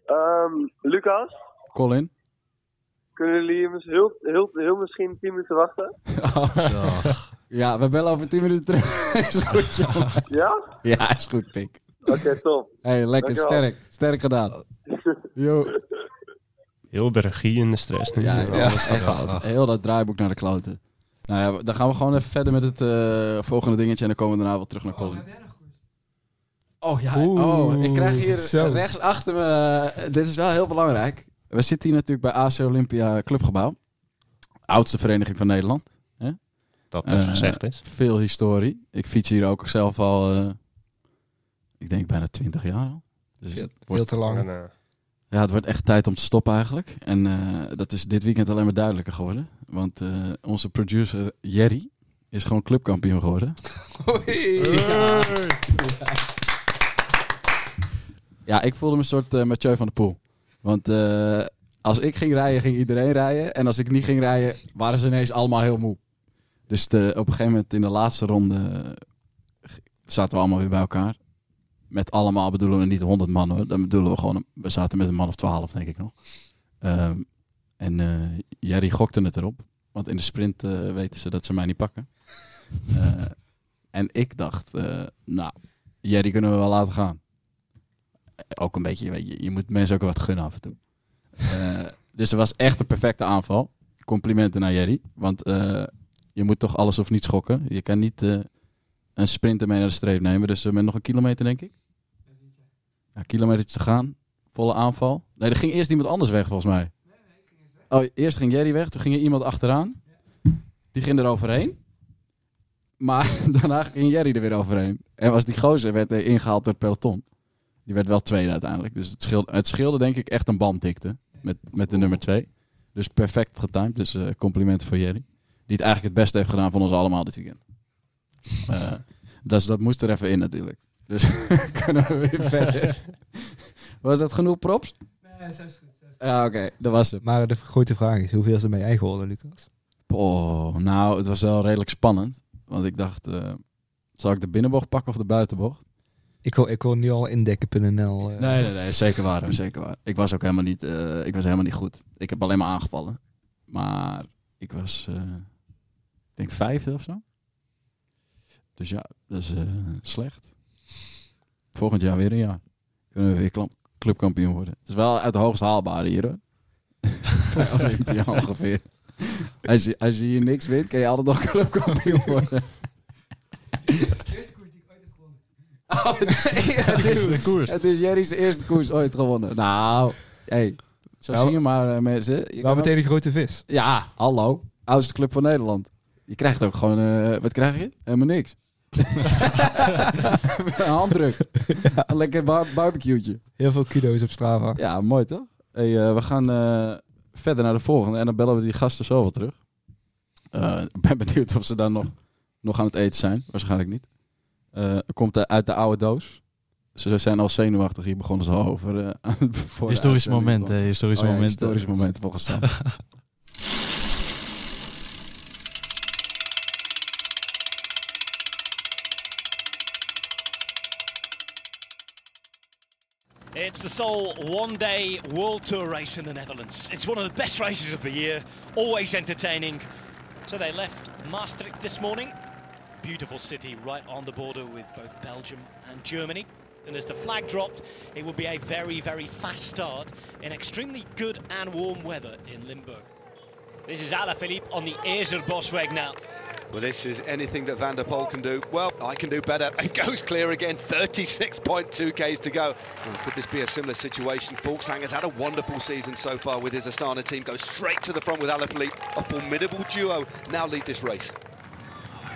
Ehm, Lucas, Colin? kunnen jullie hier heel, heel, heel misschien 10 minuten wachten? (laughs) ja, we bellen over 10 minuten terug. (laughs) is goed, jongen. Ja? Ja, is goed, pik. Oké, top. hey, lekker Dankjewel. sterk. Sterk gedaan. (laughs) Yo. Heel de regie en de stress nu. Ja, Ja, ja, echt. Heel dat draaiboek naar de kloten. Nou ja, dan gaan we gewoon even verder met het eh, volgende dingetje en dan komen we daarna wel terug naar Colin. Oh ja, oh, ik krijg hier zo. rechts achter me, eh, dit is wel heel belangrijk. We zitten hier natuurlijk bij AC Olympia Clubgebouw. Oudste vereniging van Nederland. Dat even Eh, gezegd is. Veel historie. Ik fiets hier ook zelf al, eh, ik denk bijna 20 jaar al. Dus Veel, het veel wordt, te lang. En, eh, ja, het wordt echt tijd om te stoppen eigenlijk. En eh, dat is dit weekend alleen maar duidelijker geworden. Want eh, onze producer Jerry is gewoon clubkampioen geworden. (laughs) Ja, ik voelde me een soort eh Mathieu van der Poel. Want eh, als ik ging rijden, ging iedereen rijden. En als ik niet ging rijden, waren ze ineens allemaal heel moe. Dus de, op een gegeven moment in de laatste ronde eh, zaten we allemaal weer bij elkaar. Met allemaal bedoelen we niet 100 man hoor. Dan bedoelen we gewoon, we zaten met een man of 12 denk ik nog. Ehm, en eh Jerry gokte het erop. Want in de sprint weten ze dat ze mij niet pakken. (laughs) En ik dacht, nou, Jerry kunnen we wel laten gaan. Ook een beetje, weet je, je moet mensen ook wat gunnen af en toe. Eh, dus het was echt een perfecte aanval. Complimenten naar Jerry. Want eh, je moet toch alles of niet schokken. Je kan niet eh, een sprinter mee naar de streep nemen. Dus met nog een kilometer, denk ik. Ja, kilometer te gaan. Volle aanval. Nee, er ging eerst iemand anders weg, volgens mij. Oh, eerst ging Jerry weg. Toen ging er iemand achteraan. Die ging er overheen. Maar (laughs) daarna ging Jerry er weer overheen. En was die gozer werd eh, ingehaald door het peloton. Die werd wel tweede uiteindelijk. Dus het scheelde, het scheelde denk ik echt een banddikte. Met, met de nummer twee. Dus perfect getimed. Dus eh, complimenten voor Jerry. Die het eigenlijk het beste heeft gedaan van ons allemaal dit weekend. Eh, dus dat moest er even in natuurlijk. Dus (laughs) kunnen we weer (laughs) verder. Was dat genoeg props? Nee, zo is goed. Ja, oké. Dat was het. Maar de grote vraag is, hoeveel is er mee eigen geworden, Lucas? Oh, nou, het was wel redelijk spannend. Want ik dacht, eh, zal ik de binnenbocht pakken of de buitenbocht? Ik hoor, ik hoor nu al indekken.nl. eh. Nee, nee, nee, zeker waar, zeker waar. Ik was ook helemaal niet, eh, ik was helemaal niet goed. Ik heb alleen maar aangevallen. Maar ik was, eh, ik denk vijfde of zo. Dus ja, dat is eh, slecht. Volgend jaar weer een jaar. Kunnen we weer clubkampioen worden. Het is wel uit de hoogst haalbare hier hoor. (laughs) Olympia ongeveer. Als je, als je hier niks wint, kan je altijd nog clubkampioen worden. (laughs) Oh, het is, ja, (laughs) het is, de koers. het is Jerry's eerste koers ooit gewonnen. Nou, hey, zo Nou, zie je maar eh, mensen. Je kan meteen een grote vis. Ja, hallo. Oudste club van Nederland. Je krijgt ook gewoon, eh, wat krijg je? Helemaal niks. (laughs) een handdruk. Lekker bar barbecue'tje. Heel veel kudo's op Strava. Ja, mooi toch? Hey, eh, we gaan verder naar de volgende en dan bellen we die gasten zo wel terug. Ik ben benieuwd of ze dan nog, nog aan het eten zijn. Waarschijnlijk niet. Eh, komt uit de oude doos. Ze zijn al zenuwachtig. Hier begonnen ze al over. eh, (laughs) voor de Historisch moment, hè, historisch Oh ja, moment. historisch moment volgens Sam. (laughs) It's the sole one day World Tour race in the Netherlands. It's one of the best races of the year, always entertaining. So they left Maastricht this morning. Beautiful city right on the border with both Belgium and Germany. And as the flag dropped, it will be a very, very fast start in extremely good and warm weather in Limburg. This is Alaphilippe on the Ezer Bosweg now. Well, this is anything that Van der Poel can do. Well, I can do better. (laughs) And goes clear again. 36.2 Ks to go. Well, could this be a similar situation? Volkshanger's had a wonderful season so far with his Astana team. Goes straight to the front with Alaphilippe. A formidable duo now lead this race.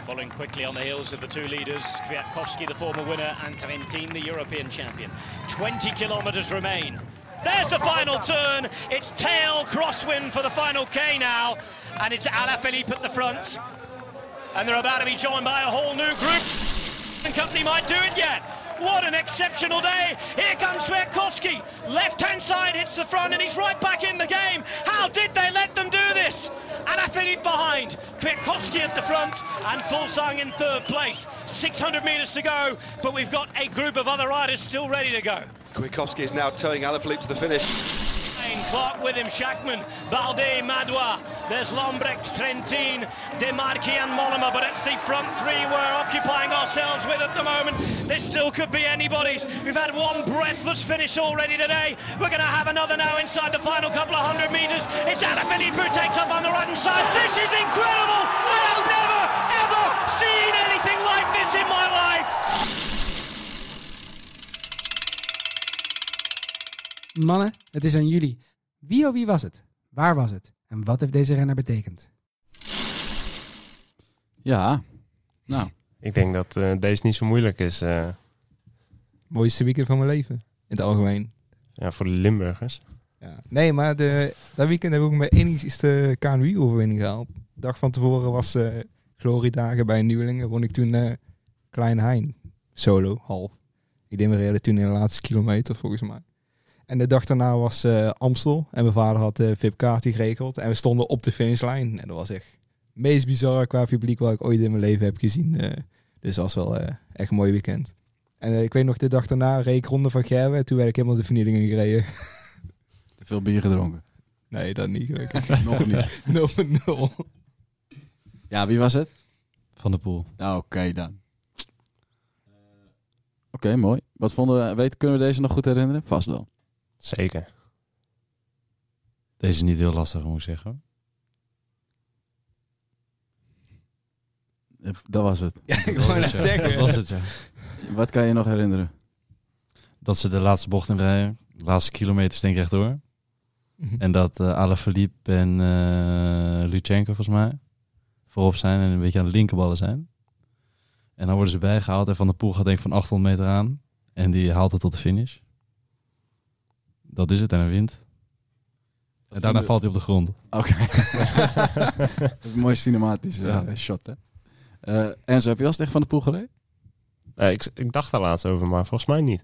Following quickly on the heels of the two leaders, Kwiatkowski, the former winner, and Trentin, the European champion. 20 kilometres remain. There's the final turn. It's tail crosswind for the final K now. And it's Alaphilippe at the front. And they're about to be joined by a whole new group. And company might do it yet. What an exceptional day. Here comes Kwiatkowski. Left hand side hits the front and he's right back in the game. How did they let them do this? Alaphilippe behind. Kwiatkowski at the front and Fulsang in third place. 600 metres to go, but we've got a group of other riders still ready to go. Kwiatkowski is now towing Alaphilippe to the finish. Clark with him, Shackman, Balde, Madwa. There's Lombrecht, Trentin, Demarchi and Mollema, but it's the front three we're occupying ourselves with at the moment. This still could be anybody's. We've had one breathless finish already today. We're going to have another now inside the final couple of hundred metres. It's Alaphilippe who takes off on the right hand side. This is incredible! I have never, ever seen anything like this in my life! Mannen, het is aan jullie. Wie of wie was het? Waar was het? En wat heeft deze renner betekend? Ja, nou. Ik denk dat eh, deze niet zo moeilijk is. eh, Mooiste weekend van mijn leven. In het algemeen. ja, voor de Limburgers. Ja. Nee, maar de, dat weekend heb ik ook mijn enigste KNWI-overwinning gehaald. De dag van tevoren was eh gloriedagen bij Nieuwelingen. Won ik toen eh Klein Hein. Solo, half. Ik deed mijn reden toen in de laatste kilometer, volgens mij. En de dag daarna was eh, Amstel. En mijn vader had de VIP-kaartje geregeld. En we stonden op de finishlijn. En dat was echt het meest bizarre qua publiek wat ik ooit in mijn leven heb gezien. eh. dus dat was wel eh, echt een mooi weekend. En eh, ik weet nog, de dag daarna reed ik Ronde van Gerwen. En toen werd ik helemaal de vernielingen gereden. (laughs) Te veel bier gedronken. Nee, dat niet gelukkig. (laughs) Nog niet. (laughs) 0-0. Ja, wie was het? Van de Poel. Ja, oké dan. Oké, mooi. Wat vonden we, weet, kunnen we deze nog goed herinneren? Vast wel. Zeker. Deze is niet heel lastig, moet ik zeggen. Eh, Dat was het. (laughs) Ja, ik wou net zeggen. Dat was het, ja. Wat kan je nog herinneren? Dat ze de laatste bocht in rijden. De laatste kilometers denk ik rechtdoor. Mhm. En dat uh, Alaphilippe en eh Luchenko volgens mij voorop zijn en een beetje aan de linkerballen zijn. En dan worden ze bijgehaald en Van der Poel gaat denk ik van 800 meter aan. En die haalt het tot de finish. Dat is het en hij wint. En daarna valt hij op de grond. Oké. (laughs) Mooi cinematisch eh, shot, hè? Eh Enzo, heb je wel eens echt van de poel gereden? Eh, ik, ik dacht daar laatst over, maar volgens mij niet.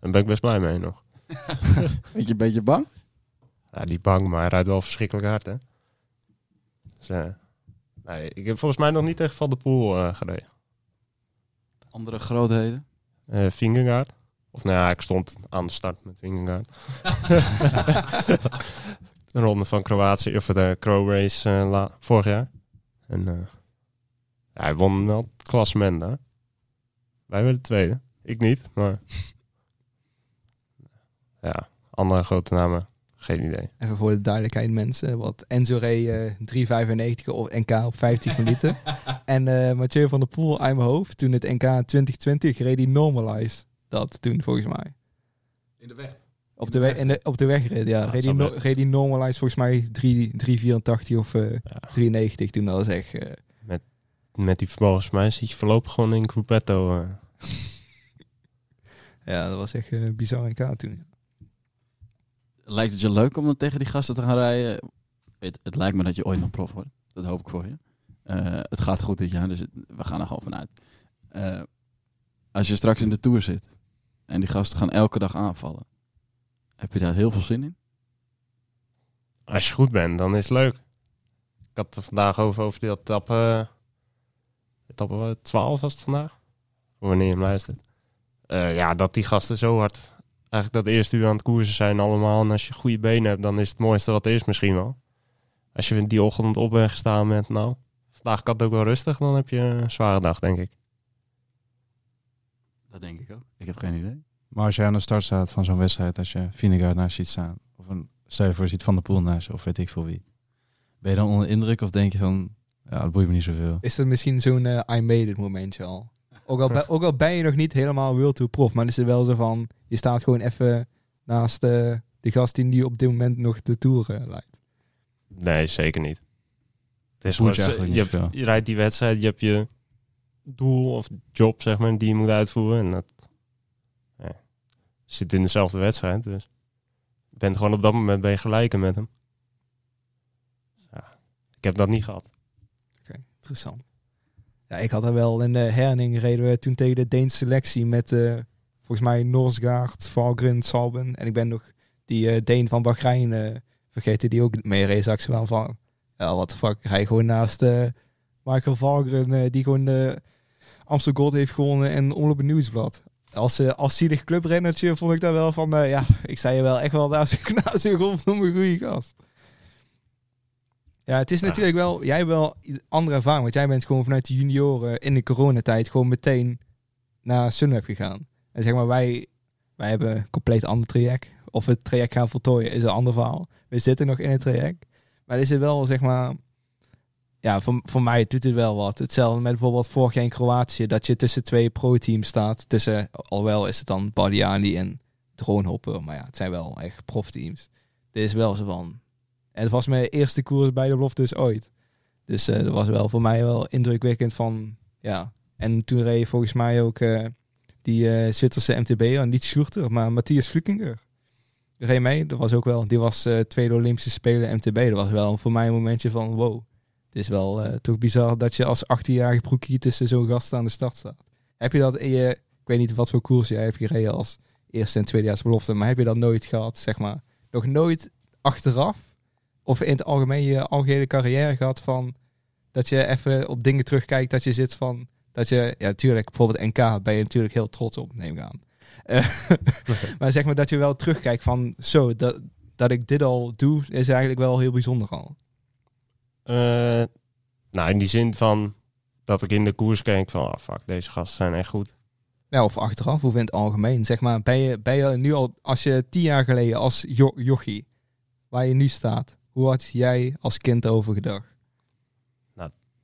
Daar ben ik best blij mee nog. (laughs) Weet je een beetje bang? Ja, die bang, maar hij rijdt wel verschrikkelijk hard, hè. Dus, eh, nee, ik heb volgens mij nog niet echt van de pool eh, gereden. Andere grootheden? Eh Vingegaard. Of nou ja, ik stond aan de start met Vingegaard. (laughs) de ronde van Kroatië, of de Crow Race la- vorig jaar. En eh, hij won wel het klassement daar. Wij werden tweede. Ik niet, maar... (laughs) ja, andere grote namen, geen idee. Even voor de duidelijkheid mensen. Wat Enzo reed eh 3,95 op NK op 15 minuten. (laughs) en eh Mathieu van der Poel uit mijn hoofd. Toen het NK 2020 reed hij Normalize. Dat toen volgens mij. In de weg. Op de, weg, in de, op de wegrit, ja. Ja, zou no, hij Normalize volgens mij 3,84 of eh 3,90 toen. Dat was echt... eh, Met die volgens mij zit je voorlopig gewoon in Gruppetto. eh. (laughs) ja, dat was echt bizar NK toen. Lijkt het je leuk om dan tegen die gasten te gaan rijden? Het, het lijkt me dat je ooit nog prof wordt. Dat hoop ik voor je. Eh, het gaat goed dit jaar, dus het- we gaan er gewoon vanuit. Eh, als je straks in de Tour zit en die gasten gaan elke dag aanvallen, heb je daar heel veel zin in? Als je goed bent, dan is het leuk. Ik had er vandaag over, over die etappe... Etappe 12 was het vandaag? Wanneer je hem luistert. Eh, ja, dat die gasten zo hard eigenlijk dat eerste uur aan het koersen zijn allemaal. En als je goede benen hebt, dan is het mooiste wat er is misschien wel. Als je die ochtend op bent gestaan met, nou, vandaag kan het ook wel rustig, dan heb je een zware dag, denk ik. Dat denk ik ook. Ik heb geen idee. Maar als jij aan de start staat van zo'n wedstrijd, als je Vinegaard naast je ziet staan, of een stel voor je ziet Van der Poel naast je, of weet ik veel wie. Ben je dan onder indruk of denk je van, ja, dat boeit me niet zoveel? Is dat misschien zo'n eh, I made it momentje al? Ook al, ben- ook al ben je nog niet helemaal World Tour prof, maar is het wel zo van, je staat gewoon even naast eh, de gast die op dit moment nog de Tour eh, leidt. Nee, zeker niet. Het is Boeit gewoon, je je, eigenlijk niet hebt- je rijdt die wedstrijd, je hebt je doel of job, zeg maar, die je moet uitvoeren. En dat zit in dezelfde wedstrijd, dus je bent gewoon op dat moment ben je gelijken met hem. Ja, ik heb dat niet gehad. Interessant. Ja, ik had er wel in de herning reden we toen tegen de Deense selectie met eh, volgens mij Norsgaard, Valgren, Salben. En ik ben nog die eh, Deen van Bahrein eh, vergeten die ook mee race. Wel van, ja, wat de fuck, je gewoon naast Michael Valgren, die gewoon de Amsterdam Gold heeft gewonnen en Omloop het Nieuwsblad. Als, eh als zielig clubrennertje vond ik daar wel van, eh, ja, ik sta je wel echt wel naast, naast je golf een goede gast. Ja, het is natuurlijk wel, jij hebt wel andere ervaring, want jij bent gewoon vanuit de junioren in de coronatijd gewoon meteen naar Sunweb gegaan. En zeg maar, wij, wij hebben een compleet ander traject. Of het traject gaan voltooien is een ander verhaal. We zitten nog in het traject. Maar is het wel, zeg maar, ja, voor, voor mij doet het wel wat. Hetzelfde met bijvoorbeeld vorig jaar in Kroatië, dat je tussen twee pro-teams staat. Tussen, alhoewel is het dan Bardiani en Droonhopper, maar ja, het zijn wel echt profteams. Dit is wel zo van, en het was mijn eerste koers bij de beloftes ooit. Dus eh, dat was wel voor mij wel indrukwekkend van, ja. En toen reed volgens mij ook eh, die eh, Zwitserse MTB'er, niet Schuurter, maar Matthias Flukinger. Die reed mee, dat was ook wel, die was tweede Olympische Spelen MTB. Dat was wel voor mij een momentje van, wow. Het is wel eh, toch bizar dat je als 18-jarige broekie tussen zo'n gast aan de start staat. Heb je dat in je, ik weet niet wat voor koers jij hebt gereden als eerste en tweedejaars belofte, maar heb je dat nooit gehad, zeg maar, nog nooit achteraf? Of in het algemeen je algehele carrière gehad van dat je even op dingen terugkijkt dat je zit van dat je ja natuurlijk bijvoorbeeld NK ben je natuurlijk heel trots op neem ik aan. Eh, (laughs) maar zeg maar dat je wel terugkijkt van zo dat, dat ik dit al doe is eigenlijk wel heel bijzonder al nou, in die zin van dat ik in de koers kijk van, ah fuck, deze gasten zijn echt goed. ja, of achteraf of in het algemeen zeg maar ben je, ben je nu al als je tien jaar geleden als jo jochie waar je nu staat hoe had jij als kind over gedacht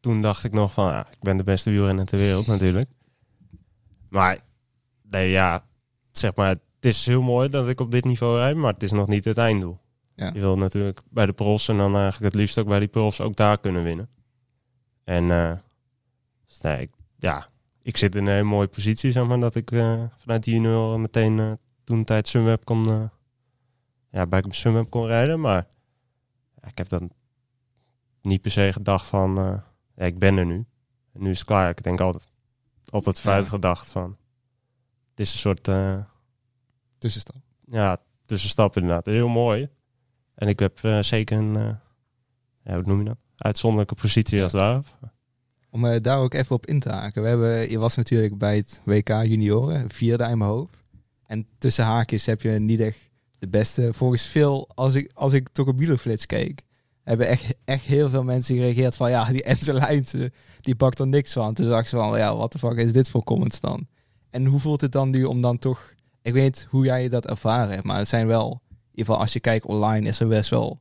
Toen dacht ik nog van, ja, ik ben de beste wielrenner ter wereld natuurlijk. Maar, nee ja, zeg maar, het is heel mooi dat ik op dit niveau rijd, maar het is nog niet het einddoel. Ja. Je wil natuurlijk bij de profs en dan eigenlijk het liefst ook bij die profs ook daar kunnen winnen. En dus nee, ik, ja, ik zit in een hele mooie positie, zeg maar, dat ik eh, vanuit de junioren meteen eh, toen tijd Sunweb kon, ja, bij Sunweb kon rijden. Maar ja, ik heb dan niet per se gedacht van, ja, ik ben er nu. En nu is het klaar. Ik denk altijd, altijd vooruit gedacht van, het is een soort... tussenstap ja, tussenstap inderdaad. Heel mooi. En ik heb eh, zeker een, ja, hoe noem je dat? Uitzonderlijke positie als daar. Om eh, daar ook even op in te haken. We hebben, je was natuurlijk bij het WK junioren, vierde in mijn hoofd. En tussen haakjes heb je niet echt de beste. Volgens veel, als ik, als ik toch op wielerflits keek, hebben echt, echt heel veel mensen gereageerd van ja, die (laughs) Enzo die pakt er niks van. Toen zag ze van ja, wat de fuck is dit voor comments dan? En hoe voelt het dan nu om dan toch, ik weet hoe jij dat ervaren hebt, maar het zijn wel, ieder geval als je kijkt online, is er best wel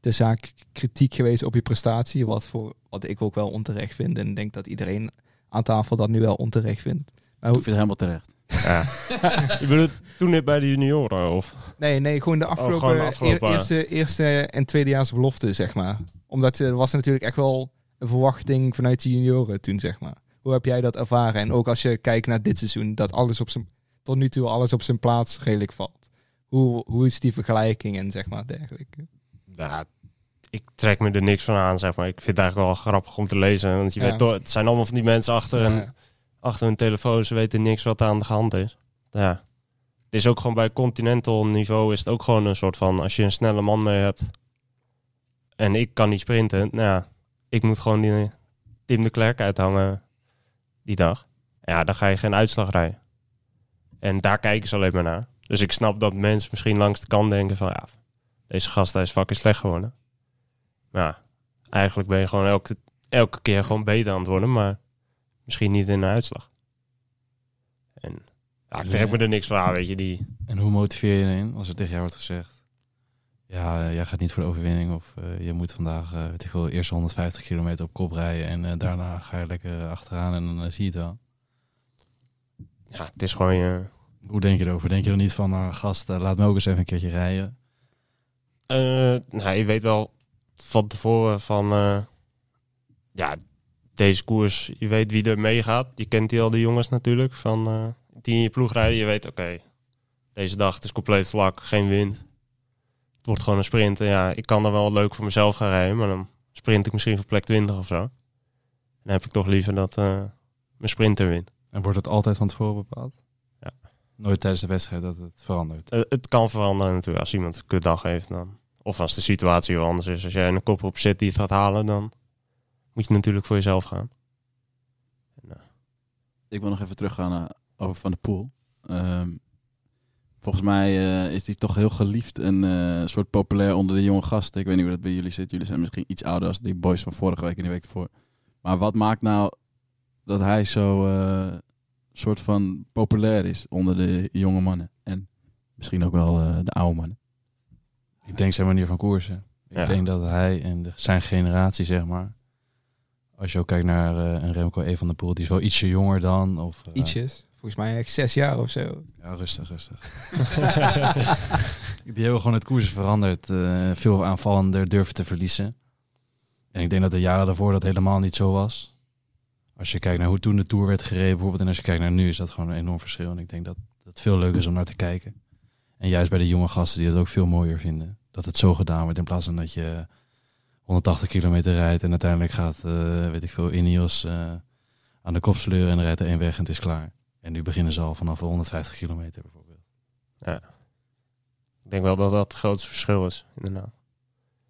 de zaak kritiek geweest op je prestatie, wat, voor, wat ik ook wel onterecht vind. En ik denk dat iedereen aan tafel dat nu wel onterecht vindt. Maar Ik hoe, vind het helemaal terecht. Ja. (laughs) je bedoelt toen net bij de junioren? Of? nee, nee, gewoon de afgelopen, Oh, gewoon de afgelopen- eer- eerste, eerste en tweedejaars belofte, zeg maar. Omdat er was natuurlijk echt wel een verwachting vanuit de junioren toen, zeg maar. Hoe heb jij dat ervaren? En ook als je kijkt naar dit seizoen, dat alles op zijn, tot nu toe alles op zijn plaats redelijk valt. Hoe, hoe is die vergelijking en zeg maar dergelijke? Ja, ik trek me er niks van aan, zeg maar. Ik vind het eigenlijk wel grappig om te lezen. Want je Ja. weet toch, het zijn allemaal van die mensen achter, Ja. een, achter hun telefoon. Ze weten niks wat aan de hand is. Ja. Het is ook gewoon bij continental niveau is het ook gewoon een soort van... Als je een snelle man mee hebt en ik kan niet sprinten. Nou ja, ik moet gewoon die Tim de Klerk uithangen die dag. Ja, dan ga je geen uitslag rijden. En daar kijken ze alleen maar naar. Dus ik snap dat mensen misschien langs de kant denken van... ja, deze gast hij is fucking slecht geworden. Maar ja, eigenlijk ben je gewoon elke, elke keer gewoon beter aan het worden... maar misschien niet in de uitslag. En ja, ik trek me er niks van aan, weet je. Die, En hoe motiveer je erin als er tegen jou wordt gezegd... Ja, eh, jij gaat niet voor de overwinning of eh, je moet vandaag eh weet ik wel, eerst 150 kilometer op kop rijden en eh, daarna ga je lekker achteraan en dan eh, zie je het wel. ja, het is gewoon je... Hoe denk je erover? Denk je er niet van, nou gast, eh, laat me ook eens even een keertje rijden? Eh, nou, je weet wel van tevoren van... eh, ja, deze koers, je weet wie er meegaat. Je kent die al die jongens natuurlijk, van, die in je ploeg rijden. Je weet, oké, deze dag het is compleet vlak, geen wind. Het wordt gewoon een sprint. En ja, ik kan dan wel leuk voor mezelf gaan rijden, maar dan sprint ik misschien voor plek 20 of zo. Dan heb ik toch liever dat mijn sprinter wint. En wordt het altijd van tevoren bepaald? Nooit tijdens de wedstrijd dat het verandert? Eh, het kan veranderen natuurlijk als iemand een kutdag heeft. Dan. Of als de situatie heel anders is. Als jij een kop op zit die het gaat halen, dan moet je natuurlijk voor jezelf gaan. Ik wil nog even teruggaan naar, over Van de Poel. Ehm, volgens mij eh, is die toch heel geliefd en eh, een soort populair onder de jonge gasten. Ik weet niet hoe dat bij jullie zit. Jullie zijn misschien iets ouder als die boys van vorige week en die week ervoor. Maar wat maakt nou dat hij zo eh, soort van populair is onder de jonge mannen? En misschien ook wel eh, de oude mannen. Ik denk zijn manier van koersen. Ik Ja. denk dat hij en de, zijn generatie, zeg maar. Als je ook kijkt naar eh, een Remco E van der Poel, die is wel ietsje jonger dan. Of, eh, Ietsjes. Volgens mij echt zes jaar of zo. Ja, rustig, rustig. (laughs) die hebben gewoon het koers veranderd. eh, veel aanvallender durven te verliezen. En ik denk dat de jaren daarvoor dat helemaal niet zo was. Als je kijkt naar hoe toen de Tour werd gereden bijvoorbeeld... en als je kijkt naar nu, is dat gewoon een enorm verschil. En ik denk dat het veel leuker is om naar te kijken. En juist bij de jonge gasten die dat ook veel mooier vinden. Dat het zo gedaan wordt in plaats van dat je 180 kilometer rijdt... en uiteindelijk gaat, eh, weet ik veel, Ineos eh, aan de kop sleuren... en rijdt er één weg en het is klaar. En nu beginnen ze al vanaf 150 kilometer bijvoorbeeld. Ja. Ik denk wel dat dat het grootste verschil is, inderdaad.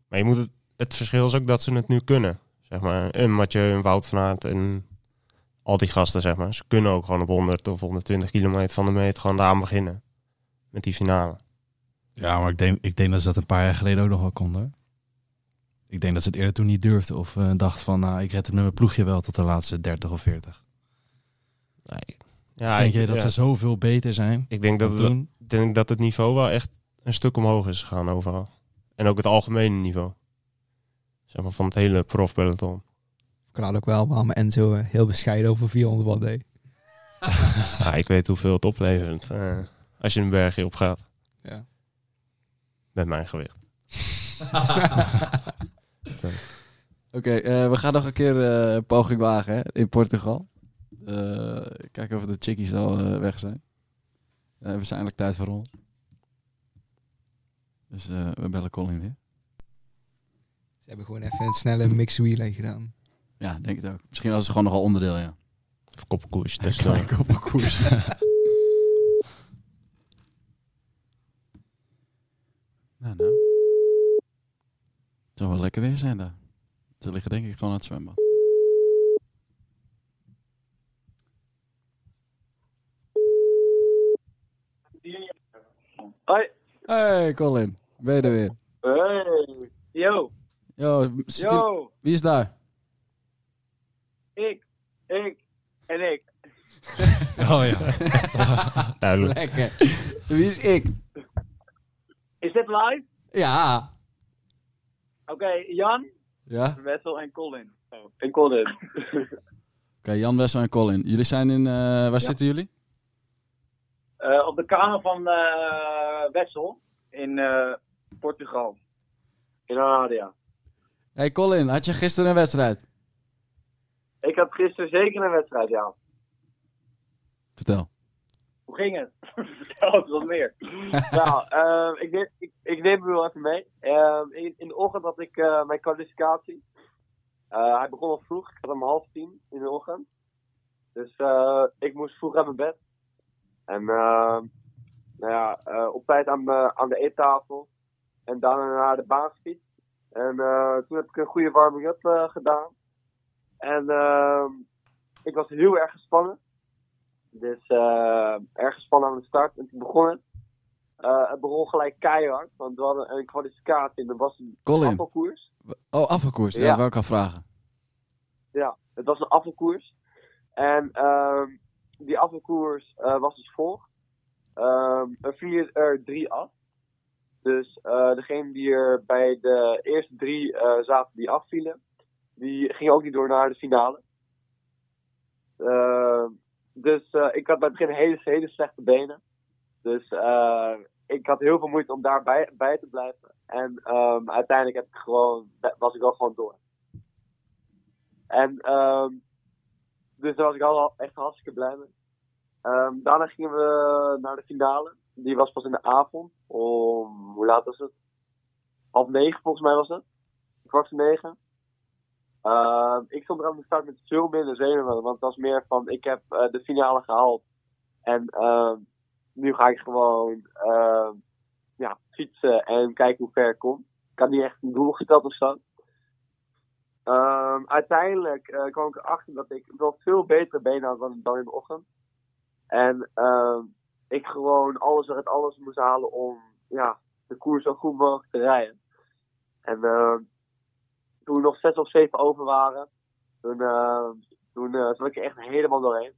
Maar je moet het, het verschil is ook dat ze het nu kunnen. Zeg maar, een Mathieu, een Wout van Aert en al die gasten, zeg maar. Ze kunnen ook gewoon op 100 of 120 kilometer van de meet gewoon daar aan beginnen. Met die finale. Ja, maar ik denk, ik denk dat ze dat een paar jaar geleden ook nog wel konden. Ik denk dat ze het eerder toen niet durfden. Of eh, dachten van, nou, ik red het met mijn ploegje wel tot de laatste 30 of 40. Ja, denk ik- je dat ja. ze zoveel beter zijn? Ik denk dat, het, denk dat het niveau wel echt een stuk omhoog is gegaan overal. En ook het algemene niveau. Zeg maar van het hele profpeloton. Ik had ook wel waarom Enzo heel bescheiden over 400 watt deed. Ja, (laughs) ik weet hoeveel het oplevert eh, als je een bergje op gaat. Ja. Met mijn gewicht. (laughs) Oké, eh, we gaan nog een keer eh, een poging wagen hè, in Portugal. Eh, kijken of de chickies al eh, weg zijn. Eh, we zijn eigenlijk tijd voor ons. Dus eh, we bellen Colin weer. Ze hebben gewoon even een snelle mix relay gedaan. Ja, denk het ook. Misschien was het gewoon nogal onderdeel, ja. Of koppenkoers. (laughs) Een klein koppenkoers. (laughs) nou, nou. Het zou wel lekker weer zijn daar. Ze liggen denk ik gewoon aan het zwembad. Hoi. Hey Colin, ben je er weer? Hey. Yo. Yo, zit Yo. je- wie is daar? Ik. Ik. En ik. (laughs) Oh ja. (laughs) Duidelijk. Lekker. Wie is ik? Is dit live? Ja. Oké, Jan, Ja? Wessel en Colin. Oh, en Colin. (laughs) Oké, Jan Wessel en Colin. Jullie zijn in... eh, waar zitten jullie? Eh, op de kamer van eh, Wessel in eh, Portugal. In Aradia. Hey Colin, had je gisteren een wedstrijd? Ik had gisteren zeker een wedstrijd, ja. Vertel. Hoe ging het? (laughs) Vertel eens wat meer. (laughs) nou, eh, ik, neem, ik, ik neem u wel even mee. Eh, in, in de ochtend had ik eh, mijn kwalificatie. Eh, hij begon al vroeg. Ik had om half tien in de ochtend. Dus eh, ik moest vroeg uit mijn bed. En eh, nou ja, op tijd aan, de- aan de eettafel. En daarna naar de baan gefietst. En toen heb ik een goede warming-up gedaan. En eh, ik was heel erg gespannen. Dus eh erg gespannen aan de start. En toen begon het. eh, het begon gelijk keihard. Want we hadden een kwalificatie en er was een Colin. afvalkoers. Oh, afvalkoers. Ja, Ja. dat wil ik al vragen. Ja, het was een afvalkoers. En ehm, die afvalkoers eh, was als volgt. Ehm, er vielen er drie af. Dus eh degene die er bij de eerste drie zaten die afvielen, die gingen ook niet door naar de finale. Ehm, dus eh, ik had bij het begin hele, hele slechte benen. Dus eh, ik had heel veel moeite om daarbij bij te blijven. En ehm, uiteindelijk heb ik gewoon, was ik wel gewoon door. En ehm, dus daar was ik al echt hartstikke blij mee. Ehm, daarna gingen we naar de finale. Die was pas in de avond. Om, hoe laat was het? Half negen volgens mij was het. Kwart negen. Ehm, ik stond er aan de start met veel minder zenuwen. Want het was meer van, ik heb eh, de finale gehaald. En ehm, nu ga ik gewoon ehm, ja, fietsen en kijken hoe ver ik kom. Ik had niet echt een doel gesteld of zo. Uiteindelijk eh, kwam ik erachter dat ik wel veel betere benen had dan, dan in de ochtend. En ik gewoon alles uit alles moest halen om ja, de koers zo goed mogelijk te rijden. En toen we nog zes of zeven over waren, toen, ehm, toen eh, zat ik er echt helemaal doorheen.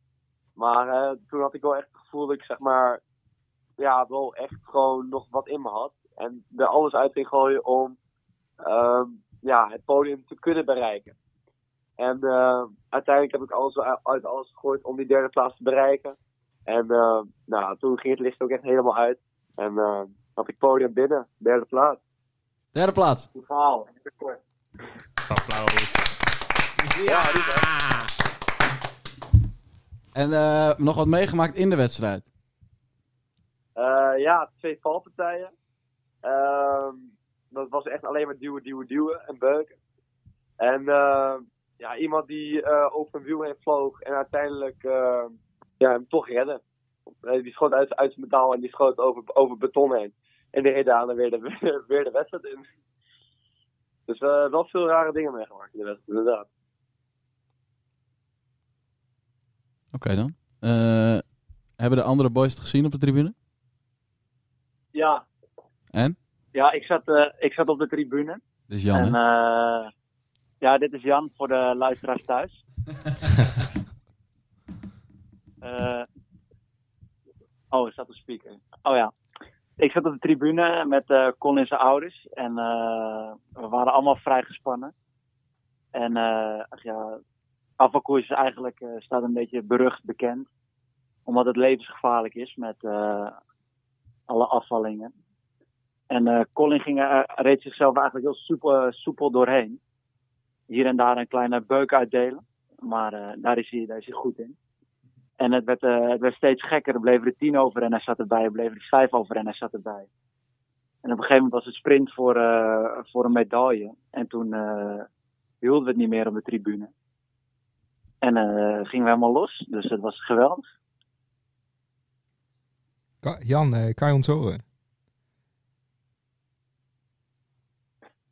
Maar eh, toen had ik wel echt het gevoel dat ik zeg maar, ja, wel echt gewoon nog wat in me had. En er alles uit ging gooien om ehm, ja, het podium te kunnen bereiken. En eh, uiteindelijk heb ik alles uit- alles gegooid om die derde plaats te bereiken. En eh, nou, toen ging het licht ook echt helemaal uit. En eh, had ik podium binnen, derde plaats. Derde plaats. Goed verhaal. Applaus. Ja, die hè. En eh, nog wat meegemaakt in de wedstrijd. Eh, ja, twee valpartijen. Ehm, dat was echt alleen maar duwen, duwen, duwen en beuken. En eh, ja, iemand die eh, over een wiel heen vloog en uiteindelijk eh, ja, hem toch redde. Die schoot uit, uit zijn metaal en die schoot over, over beton heen. En die reed daarna weer de, (laughs) weer de wedstrijd in. Dus eh wel veel rare dingen meegemaakt in de wedstrijd, inderdaad. Oké dan. Eh, hebben de andere boys het gezien op de tribune? Ja, En? ja ik, zat, eh, ik zat op de tribune. Dit is Jan, en, hè? ja, dit is Jan voor de luisteraars thuis. (laughs) Oh, er staat een speaker. Oh ja. Ik zat op de tribune met eh Colin zijn ouders. En eh, we waren allemaal vrij gespannen. En eh, ach ja, afvalkoers is eigenlijk, staat een beetje berucht bekend. Omdat het levensgevaarlijk is met alle afvallingen. En Colin ging, reed zichzelf eigenlijk heel soepel, soepel doorheen. Hier en daar een kleine beuk uitdelen. Maar daar, is hij, daar is hij goed in. En het werd, eh, het werd steeds gekker. Er bleven er tien over en hij zat erbij. Er bleven er vijf over en hij zat erbij. En op een gegeven moment was het sprint voor, eh, voor een medaille. En toen eh, hielden we het niet meer op de tribune. En eh, gingen we helemaal los. Dus het was geweldig. Ka- Jan, eh, kan je ons horen?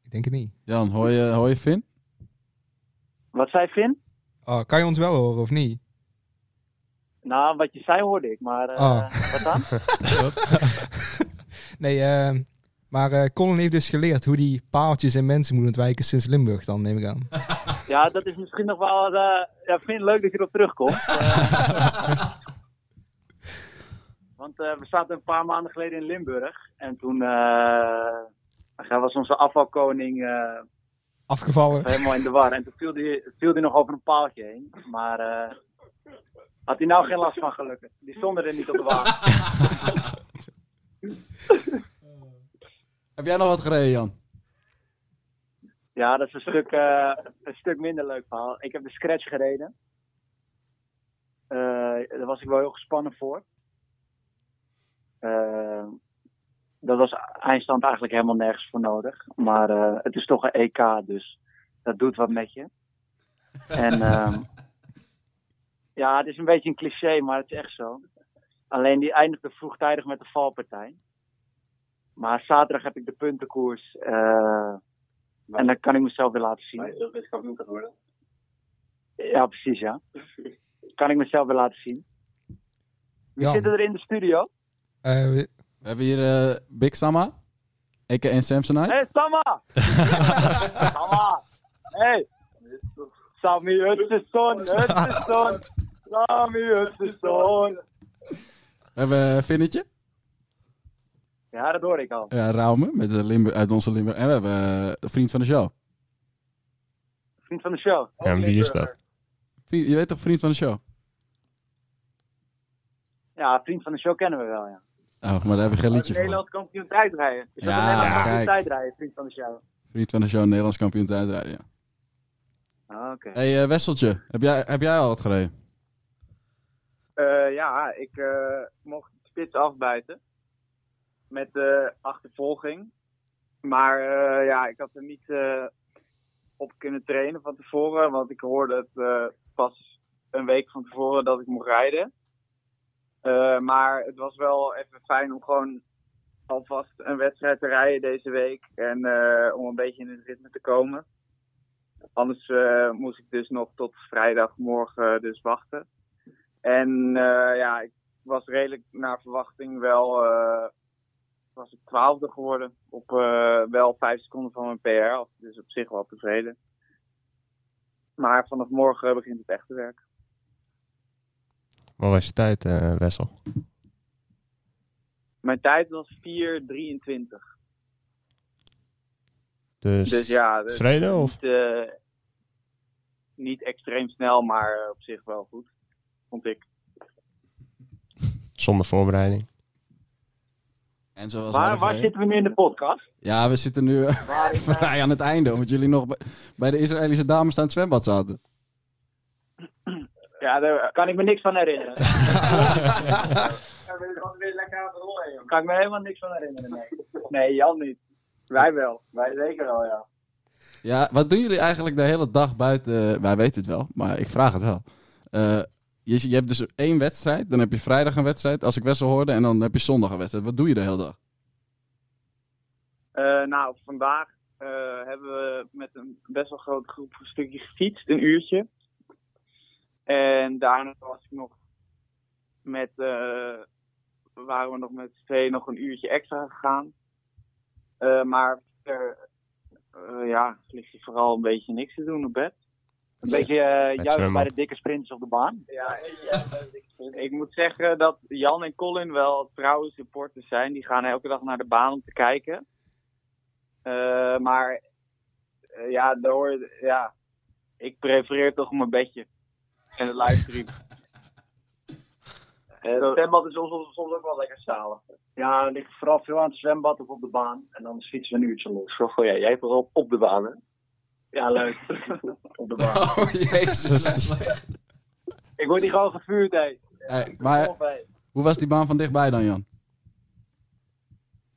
Ik denk het niet. Jan, hoor je, hoor je Finn? Wat zei Finn? Oh, kan je ons wel horen of niet? Nou, wat je zei hoorde ik, maar eh, Oh. wat dan? (laughs) (laughs) nee, eh, maar eh, Colin heeft dus geleerd hoe die paaltjes en mensen moet ontwijken sinds Limburg dan, neem ik aan. (laughs) Ja, dat is misschien nog wel. eh ja, vind leuk dat je erop terugkomt. Want eh, we zaten een paar maanden geleden in Limburg. En toen eh, was onze afvalkoning eh, Afgevallen. helemaal in de war. En toen viel hij viel die nog over een paaltje heen. Maar eh, had hij nou geen last van gelukkig. Die stonden er niet op de wagen. (laughs) Heb jij nog wat gereden, Jan? Ja, dat is een stuk, eh, een stuk minder leuk verhaal. Ik heb de scratch gereden. Eh, daar was ik wel heel gespannen voor. Eh, dat was eindstand eigenlijk helemaal nergens voor nodig. Maar het is toch een EK, dus dat doet wat met je. En (laughs) ja, het is een beetje een cliché, maar het is echt zo. Alleen die eindigde vroegtijdig met de valpartij. Maar zaterdag heb ik de puntenkoers. eh, en dan kan ik mezelf weer laten zien. Europees kampioen gaat worden. Ja, precies, ja. Kan ik mezelf weer laten zien. Wie Jan. zitten er in de studio? Eh, we- We hebben hier eh, Big Sama, a.k.a. Samsonite. Hé, Samma! (laughs) Samma! Hé! Sami Hutchison, Hutchison! We hebben uh, Finnetje. Ja, dat hoor ik al. Ja, Raume, met de Limburg, uit onze Limburg. En we hebben eh, de vriend van de show. Vriend van de show. Ja, en wie is dat? Vriend- je weet toch vriend van de show? Ja, vriend van de show kennen we wel, ja. Oh, maar daar hebben we geen liedje voor. Nederlands kampioen tijdrijden. Is dat Ja, een Nederlands kampioen tijdrijden, vriend van de show? Vriend van de show, Nederlands kampioen tijdrijden, ja. Ah, Oké. hey, eh, Wesseltje, heb jij, heb jij al wat gereden? Eh, ja, ik eh, mocht de spits afbuiten. Met de achtervolging. Maar eh, ja, ik had er niet op kunnen trainen van tevoren. Want ik hoorde het pas een week van tevoren dat ik mocht rijden. Maar het was wel even fijn om gewoon alvast een wedstrijd te rijden deze week. En om een beetje in het ritme te komen. Anders moest ik dus nog tot vrijdagmorgen dus wachten. En eh, ja, ik was redelijk naar verwachting wel, eh, was ik twaalfde geworden. Op eh, wel vijf seconden van mijn PR af. Dus op zich wel tevreden. Maar vanaf morgen begint het echte werk. Wat was je tijd, eh, Wessel? Mijn tijd was 4.23. Dus, Dus ja, dus tevreden of? Niet, niet extreem snel, maar op zich wel goed. Vond ik. Zonder voorbereiding. En zoals Waar, waar zitten we nu in de podcast? Ja, we zitten nu Waar (laughs) vrij aan het einde, omdat jullie nog bij, bij de Israëlische dames aan het zwembad zaten. Ja, daar kan ik me niks van herinneren. (laughs) (laughs) kan ik me helemaal niks van herinneren, nee. Nee, Jan niet. Wij wel. Wij zeker wel, ja. Ja, wat doen jullie eigenlijk de hele dag buiten? Wij weten het wel, maar ik vraag het wel. Eh, je, je hebt dus één wedstrijd, dan heb je vrijdag een wedstrijd, als ik Wessel hoorde, en dan heb je zondag een wedstrijd. Wat doe je de hele dag? Eh, nou, vandaag eh, hebben we met een best wel grote groep een stukje gefietst, een uurtje. En daarna was ik nog met, eh, waren we nog met z'n tweeën nog een uurtje extra gegaan. Maar ja, ligt je vooral een beetje niks te doen op bed. Een beetje eh juist bij de dikke sprints op de baan. Ja, ik moet zeggen dat Jan en Colin wel trouwe supporters zijn. Die gaan elke dag naar de baan om te kijken. Eh, maar eh, ja, daar hoor je- ja, ik prefereer toch mijn bedje. En het livestream. (laughs) Het zwembad is soms, soms ook wel lekker stalen. Ja, er ligt vooral veel aan het zwembad of op de baan. En dan fietsen we een uurtje los. Zo, ja, jij vooral op de baan, hè? Ja, leuk. (laughs) op de baan. Oh, jezus. Ik word hier gewoon gevuurd, hé. Hey, maar hoe was die baan van dichtbij dan, Jan?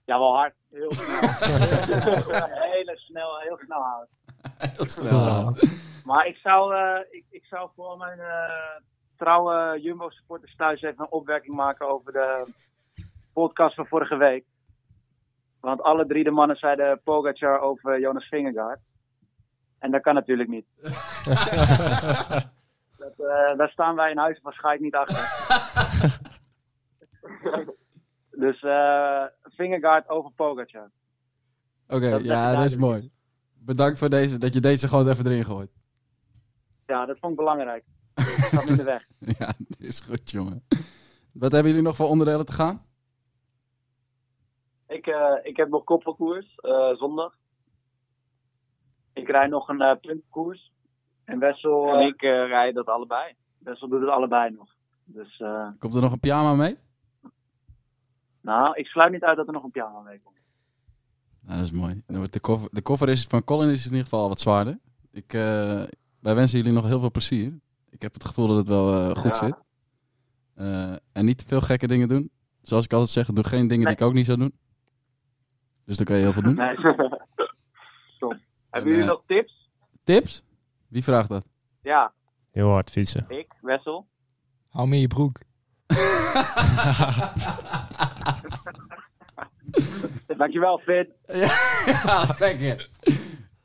Ja, wel hard. Heel snel. (laughs) Hele snel, heel snel houden. Heel snel. Maar ik zou, eh, ik, ik zou voor mijn eh, trouwe Jumbo-supporters thuis even een opwerking maken over de podcast van vorige week. Want alle drie de mannen zeiden Pogacar over Jonas Vingegaard. En dat kan natuurlijk niet. (laughs) dat, eh, daar staan wij in huis waarschijnlijk niet achter. (laughs) dus eh Vingegaard over Pogacar. Oké, ja, ik dat is mooi. Bedankt voor deze, dat je deze gewoon even erin gooit. Ja, dat vond ik belangrijk. Dat gaat in de weg. (laughs) ja, dat is goed, jongen. Wat hebben jullie nog voor onderdelen te gaan? Ik, eh, ik heb nog koppelkoers, eh, zondag. Ik rijd nog een eh puntkoers. En Wessel, En ik eh, rijd dat allebei. Wessel doet het allebei nog. Dus eh, Komt er nog een pyjama mee? nou, ik sluit niet uit dat er nog een piano mee komt. Nou, dat is mooi. Dan wordt De koffer, de koffer is, van Colin is in ieder geval wat zwaarder. Ik, eh, wij wensen jullie nog heel veel plezier. Ik heb het gevoel dat het wel goed Ja. zit. Eh, en niet te veel gekke dingen doen. Zoals ik altijd zeg, doe geen dingen die ik ook niet zou doen. Dus dan kan je heel veel doen. Nee. (laughs) Hebben En, jullie nog tips? Tips? Wie vraagt dat? Ja, Heel hard fietsen. ik, Wessel. Hou me in je broek. (laughs) Dankjewel, Fit. ja, ja, (laughs) lekker.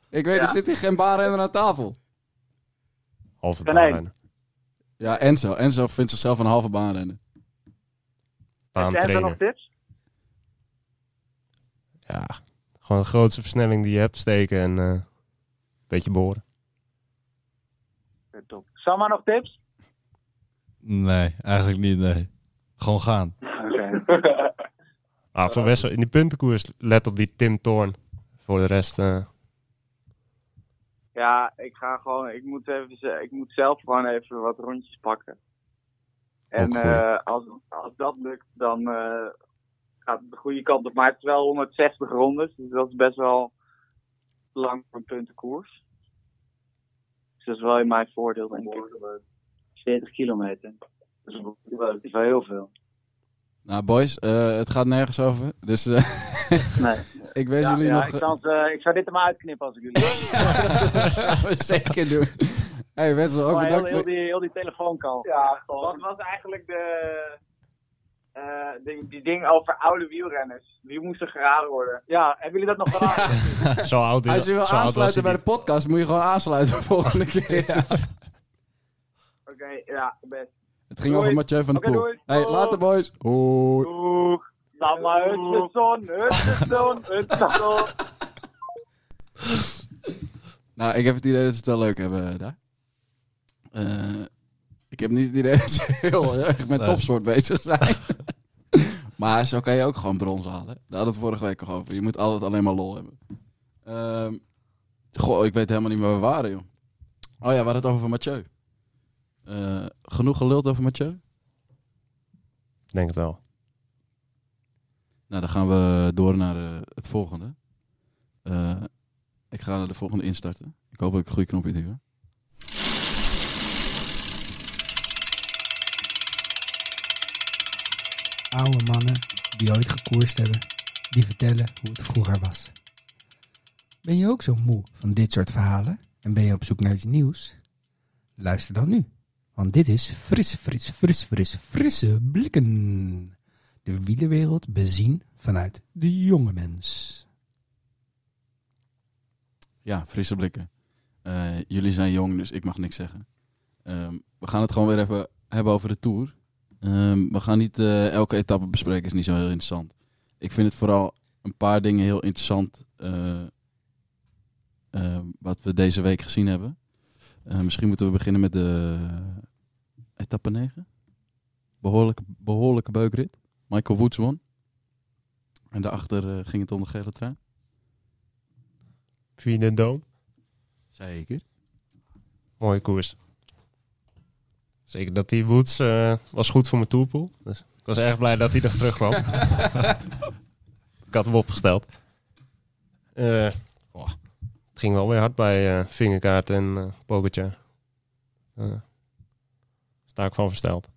Ik weet, er zit hier geen baanrenner aan tafel. Halve Nee. baanrennen. Ja, Enzo. Enzo vindt zichzelf een halve baanrenner. Heb jij nog tips? Ja, gewoon de grootste versnelling die je hebt steken en eh, een beetje boren. Top. Samma nog tips? Nee, eigenlijk niet, nee. Gewoon gaan. Oké. Ah, (laughs) voor Wessel, in die puntenkoers let op die Tim Toorn. Voor de rest, eh, Ja, ik ga gewoon, ik moet, even, ze- ik moet zelf gewoon even wat rondjes pakken. En eh, als, als dat lukt, dan eh, gaat de goede kant op. Maar het is wel 160 rondes, dus dat is best wel lang voor een puntenkoers. Dus dat is wel in mijn voordeel, denk ik. 40 kilometer. Dat is wel- dat is wel heel veel. Nou, boys, eh, het gaat nergens over. Dus eh, (laughs) Nee. ik wens Ja, jullie ja, nog... Ik, zal, het, eh, ik zou dit er maar uitknippen als ik jullie (laughs) dat gaan we zeker doen. hey, Wessel, ook Oh, heel, bedankt heel, voor... die, heel die telefooncall. Ja, wat was eigenlijk de, eh, die, die ding over oude wielrenners? Wie moest er geraden worden? Ja, hebben jullie dat nog geraden? (laughs) zo oud is Als je wil aansluiten bij de podcast, moet je gewoon aansluiten de (laughs) volgende keer. Oké, ja, best. Het ging Doei. over Mathieu van der Oké, Poel. Hey, later boys. Hoi. Doeg. Dan maar Hutchinson, Hutchinson, Hutchinson. Nou, ik heb het idee dat ze het wel leuk hebben eh, daar. Eh, ik heb niet het idee (laughs) dat ze heel erg met Nee. topsport bezig zijn. Maar zo kan je ook gewoon brons halen. Daar hadden we het vorige week nog over. Je moet altijd alleen maar lol hebben. Ehm, goh, ik weet helemaal niet meer waar we waren, joh. Oh ja, we hadden het over Mathieu. Eh, genoeg geluld over Mathieu? Denk het wel. Nou, dan gaan we door naar eh, het volgende. Eh, ik ga de volgende instarten. Ik hoop dat ik een goede knopje duw. Oude mannen die ooit gekoerst hebben, die vertellen hoe het vroeger was. Ben je ook zo moe van dit soort verhalen en ben je op zoek naar iets nieuws? Luister dan nu, want dit is fris, fris, fris, fris, frisse blikken. De wielerwereld bezien vanuit de jonge mens. Ja, frisse blikken. Eh, jullie zijn jong, dus ik mag niks zeggen. Ehm, we gaan het gewoon weer even hebben over de Tour. Ehm, we gaan niet eh, elke etappe bespreken, is niet zo heel interessant. Ik vind het vooral een paar dingen heel interessant eh, eh, wat we deze week gezien hebben. Misschien moeten we beginnen met de etappe 9. Behoorlijke, behoorlijke beukrit. Michael Woods won. En daarachter ging het om de gele trui. Via de Dome. Zeker. Mooie koers. Zeker dat die Woods eh, was goed voor mijn tourpool. Dus ik was erg blij dat hij er terugkwam. (laughs) ik had hem opgesteld. Eh, oh, het ging wel weer hard bij eh Vingerkaart en uh, Pogacar. Eh, sta ik van versteld.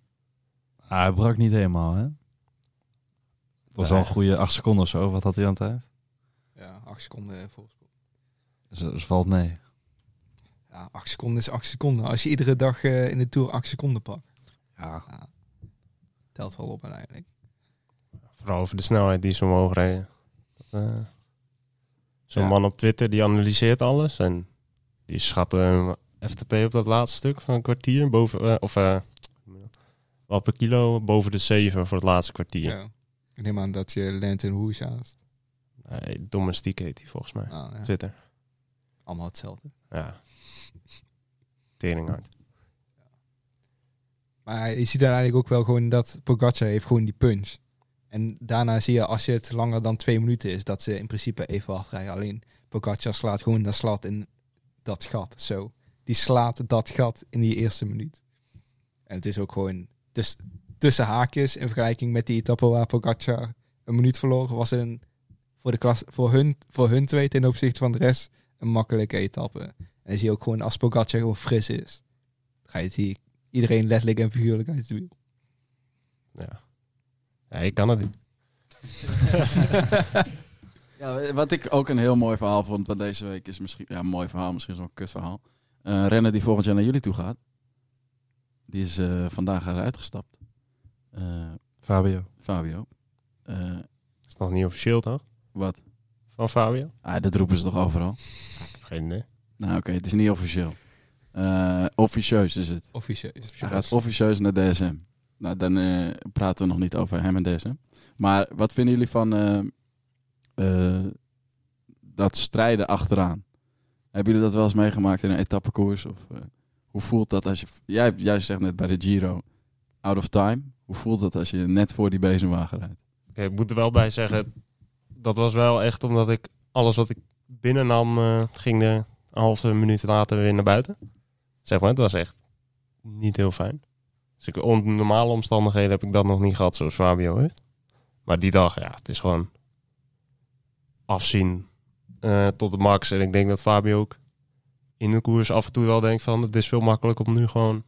Ah, hij brak niet helemaal, hè? Het was Nee. wel een goede acht seconden of zo. Wat had hij aan het tijd? Ja, acht seconden volgens Dus dat valt mee. Ja, acht seconden is acht seconden. Als je iedere dag eh, in de Tour acht seconden pakt. Ja. Telt wel op uiteindelijk. Vooral over de snelheid die ze omhoog reden. Eh, Zo'n Ja. man op Twitter die analyseert alles. En die schatte een FTP op dat laatste stuk van een kwartier. Boven, eh, of eh, wat per kilo boven de 7 voor het laatste kwartier. Ja. Ik neem aan dat je Lent en Hoes haast. Nee, domestiek heet hij volgens mij. Ah, ja. Twitter. Allemaal hetzelfde. Ja. (laughs) Teringhard. Maar je ziet daar ook wel gewoon dat Pogacar heeft gewoon die punch. En daarna zie je als je het langer dan twee minuten is, dat ze in principe even hard rijden. Alleen Pogacar slaat gewoon dat slat in dat gat. Zo. Die slaat dat gat in die eerste minuut. En het is ook gewoon dus, tussen haakjes in vergelijking met die etappe waar Pogacar een minuut verloren, was het een, voor, de klas, voor, hun, voor hun twee ten opzichte van de rest een makkelijke etappe. En dan zie je ook gewoon als Pogacar gewoon fris is, ga je het hier iedereen letterlijk en figuurlijk uit de wiel. Ja. Ja, ik kan het niet. (laughs) Ja, wat ik ook een heel mooi verhaal vond van deze week is misschien... Ja, een mooi verhaal, misschien zo'n kut verhaal. Een renner die volgend jaar naar jullie toe gaat. Die is eh, vandaag eruit gestapt. Eh, Fabio. Fabio. Eh, is nog niet officieel, toch? Wat? Van Fabio? Ah, dat roepen ze toch overal? Ik heb geen idee. Nou oké, het is niet officieel. Eh, officieus is het. Officieus. Hij gaat officieus naar DSM. Nou, dan eh, praten we nog niet over hem en DSM. Maar wat vinden jullie van eh, dat strijden achteraan. Hebben jullie dat wel eens meegemaakt in een etappekoers? Of, hoe voelt dat als je... Jij, jij zegt net bij de Giro, out of time. Hoe voelt dat als je net voor die bezemwagen rijdt? Oké, ik moet er wel bij zeggen, dat was wel echt omdat ik alles wat ik binnennam, eh ging er een halve minuut later weer naar buiten. Zeg maar, het was echt niet heel fijn. Dus ik, onder normale omstandigheden heb ik dat nog niet gehad zoals Fabio heeft. Maar die dag, ja, het is gewoon afzien eh, tot de max. En ik denk dat Fabio ook in de koers af en toe wel denkt van... het is veel makkelijker om nu gewoon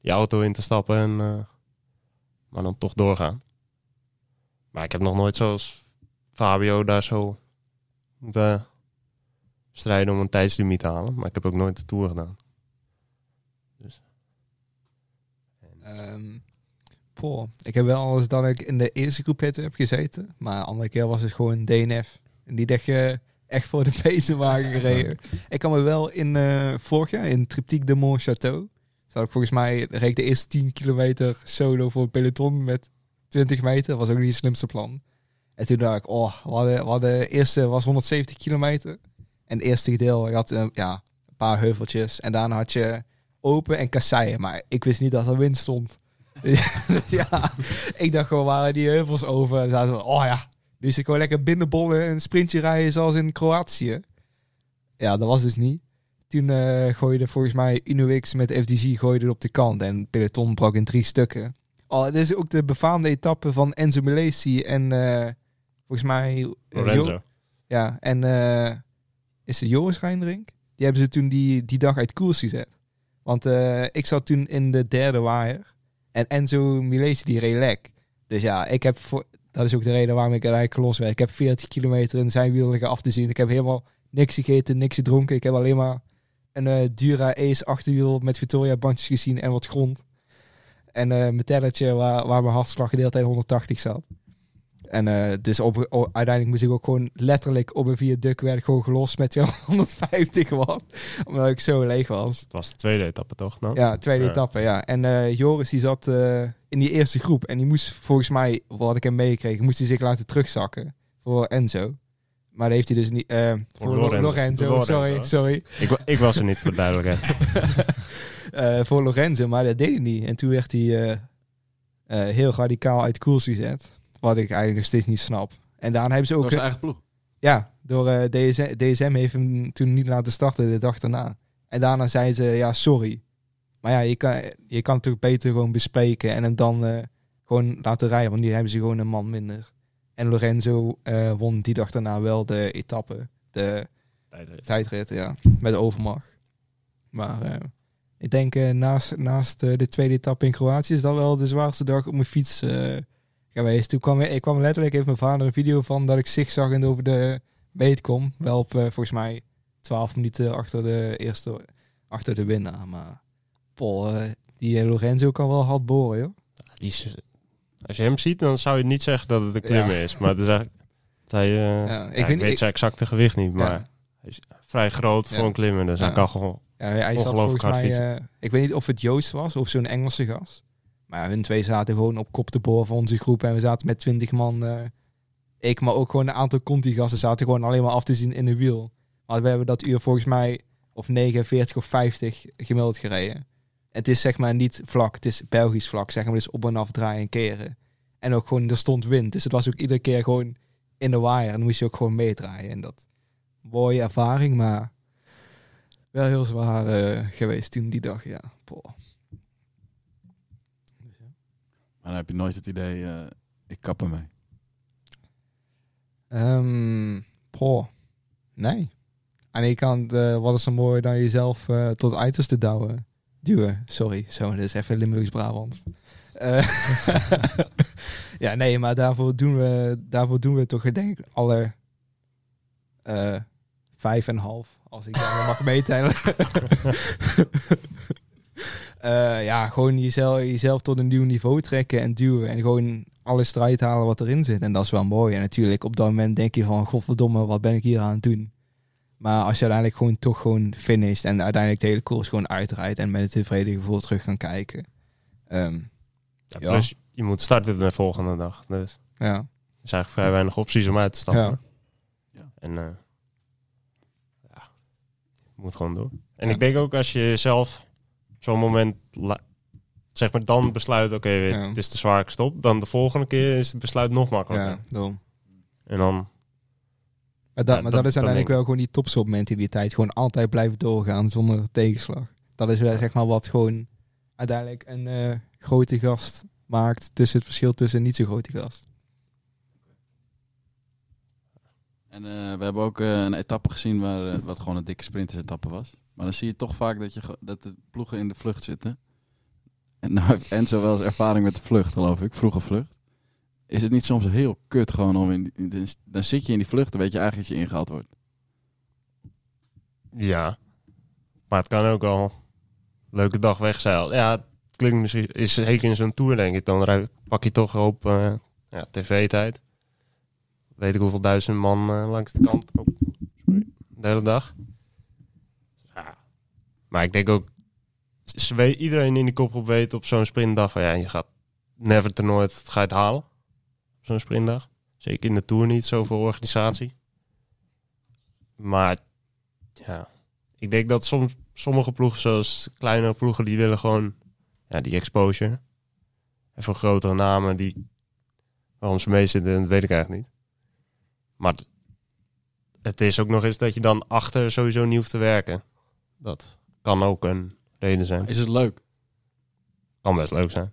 je auto in te stappen en... eh, maar dan toch doorgaan. Maar ik heb nog nooit zoals Fabio daar zo moeten strijden om een tijdslimiet te halen. Maar ik heb ook nooit de Tour gedaan. Ehm, poh, ik heb wel eens dat ik in de eerste groep heb gezeten. Maar de andere keer was het gewoon DNF. En die dacht je echt voor de (laughs) bezemwagen gereden. ik kan me wel in eh, vorig jaar in Triptyque de Mont Château. Zat ik volgens mij reed ik de eerste 10 kilometer solo voor het peloton met 20 meter. Dat was ook niet het slimste plan. En toen dacht ik, oh, hadden, we hadden de eerste was 170 kilometer. En het eerste deel, je had eh, ja, een paar heuveltjes. En daarna had je open en kasseien. Maar ik wist niet dat er wind stond. (laughs) Dus, ja, ik dacht gewoon, waren die heuvels over? En zaten we, oh ja, nu is ik gewoon lekker binnenbollen en een sprintje rijden zoals in Kroatië. Ja, dat was dus niet. Toen eh gooide volgens mij Inuix met FDG gooide op de kant en peloton brak in drie stukken. Oh, dit is ook de befaamde etappe van Enzo Milesi en eh, volgens mij... eh, Lorenzo. Jo- ja, en eh, is het Joris Reindrink? Die hebben ze toen die, die dag uit koers gezet. Want eh, ik zat toen in de derde waaier. En Enzo Milesi die reed lek. Dus ja, ik heb voor, dat is ook de reden waarom ik uiteindelijk gelost werd. Ik heb 40 kilometer in zijn wiel af te zien. Ik heb helemaal niks gegeten, niks gedronken. Ik heb alleen maar een eh, Dura Ace achterwiel met Victoria bandjes gezien en wat grond. En eh, mijn waar, waar mijn hartslag de hele tijd 180 zat. En dus op, uiteindelijk moest ik ook gewoon letterlijk op een viaduct werd gewoon gelost met (laughs) 250 watt. Omdat ik zo leeg was. Het was de tweede etappe toch? dan? Ja, tweede etappe, ja. En eh, Joris die zat eh, in die eerste groep. En die moest volgens mij, wat ik hem meegekregen, moest hij zich laten terugzakken voor Enzo. Maar dat heeft hij dus niet... voor Lo- Lorenzo, Lorenzo, sorry, sorry. Ik, ik was er niet voor de duidelijkheid. (laughs) Voor Lorenzo, maar dat deed hij niet. En toen werd hij heel radicaal uit koers gezet. Wat ik eigenlijk nog steeds niet snap. En daarna hebben ze ook... Door zijn eigen ploeg? Ja, door eh, DSM, DSM heeft hem toen niet laten starten de dag daarna. En daarna zei ze, ja, sorry. Maar ja, je kan, je kan het toch beter gewoon bespreken en hem dan eh, gewoon laten rijden. Want nu hebben ze gewoon een man minder. En Lorenzo eh, won die dag daarna wel de etappe. De tijdrit, tijdrit ja. Met overmacht. Maar ik denk naast, naast de tweede etappe in Kroatië is dat wel de zwaarste dag op mijn fiets geweest. Toen kwam ik, kwam letterlijk, heeft mijn vader een video van dat ik zigzaggend over de meet kom. Wel op eh, volgens mij 12 minuten achter de eerste, achter de winnaar. Maar Paul, eh, die eh, Lorenzo kan wel hard boren, joh. Die is, als je hem ziet, dan zou je niet zeggen dat het een klimmer Ja. is. Maar het is eigenlijk, hij, ja, ik ik, weet zijn exacte gewicht niet, maar hij is vrij groot voor een klimmer. Dus hij kan gewoon Ja, hij zat volgens mij, ik weet niet of het Joost was of zo'n Engelse gast. Maar hun twee zaten gewoon op kop te boren van onze groep. En we zaten met twintig man. eh, ik, maar ook gewoon een aantal Conti-gasten zaten gewoon alleen maar af te zien in een wiel. Maar we hebben dat uur volgens mij of 49 of 50 gemiddeld gereden. En het is zeg maar niet vlak, het is Belgisch vlak. Zeg maar, dus op en af draaien en keren. En ook gewoon, er stond wind. Dus het was ook iedere keer gewoon in de wire. En dan moest je ook gewoon meedraaien. En dat, mooie ervaring, maar wel heel zwaar eh, geweest toen die dag, ja. Poh. Maar dan heb je nooit het idee, eh, ik kap ermee. Ehm, poh. Nee. Aan de ene kant, eh, wat is zo mooi dan jezelf eh, tot uiterste duwen. Duwen, sorry. Zo, dat is even Limburgs-Brabant. Eh, (laughs) ja, nee, maar daarvoor doen we, daarvoor doen we toch, ik denk, alle eh, vijf en een half. Als ik dan mag meetellen. (laughs) Eh, ja, gewoon jezelf, jezelf tot een nieuw niveau trekken en duwen. En gewoon alles eruit halen wat erin zit. En dat is wel mooi. En natuurlijk, op dat moment denk je van... Godverdomme, wat ben ik hier aan het doen? Maar als je uiteindelijk gewoon toch gewoon finisht... en uiteindelijk de hele koers gewoon uitrijdt... en met een tevreden gevoel terug gaan kijken. Ehm, Ja, plus, je moet starten de volgende dag. Dus Ja. er is eigenlijk vrij weinig opties om uit te stappen. Ja. En eh, ja, je moet gewoon door. En ik denk ook als je zelf zo'n moment, zeg maar, dan besluit, oké, Ja. het is te zwaar, ik stop. Dan de volgende keer is het besluit nog makkelijker. Ja, daarom. En dan... Maar, Ja, maar dat- dat, is uiteindelijk wel gewoon die topsport mentaliteit. Gewoon altijd blijven doorgaan zonder tegenslag. Dat is wel zeg maar wat gewoon uiteindelijk een eh, grote gast maakt tussen het verschil tussen niet zo grote gast. En eh, we hebben ook eh, een etappe gezien waar, wat gewoon een dikke sprintersetappe was. Maar dan zie je toch vaak dat, je, dat de ploegen in de vlucht zitten. En nou heeft Enzo ervaring met de vlucht, geloof ik. Vroege vlucht. Is het niet soms heel kut gewoon om in... dan zit je in die vlucht, dan weet je eigenlijk dat je ingehaald wordt. Ja. Maar het kan ook al leuke dag weg zijn. Ja, het klinkt misschien, is zeker in zo'n tour denk ik. Dan pak je toch op eh, ja, tv-tijd. Weet ik hoeveel duizend man eh, langs de kant. Oh, sorry. De hele dag. Maar ik denk ook, iedereen in die kopgroep weet op zo'n sprintdag van ja, je gaat never te nooit ga je het halen. Op zo'n sprintdag. Zeker in de tour niet, zoveel organisatie. Maar ja, ik denk dat soms sommige ploegen, zoals kleinere ploegen, die willen gewoon ja, die exposure. En voor grotere namen, die, waarom ze mee zitten, weet ik eigenlijk niet. Maar het is ook nog eens dat je dan achter sowieso niet hoeft te werken. Dat kan ook een reden zijn. Is het leuk? Kan best leuk zijn.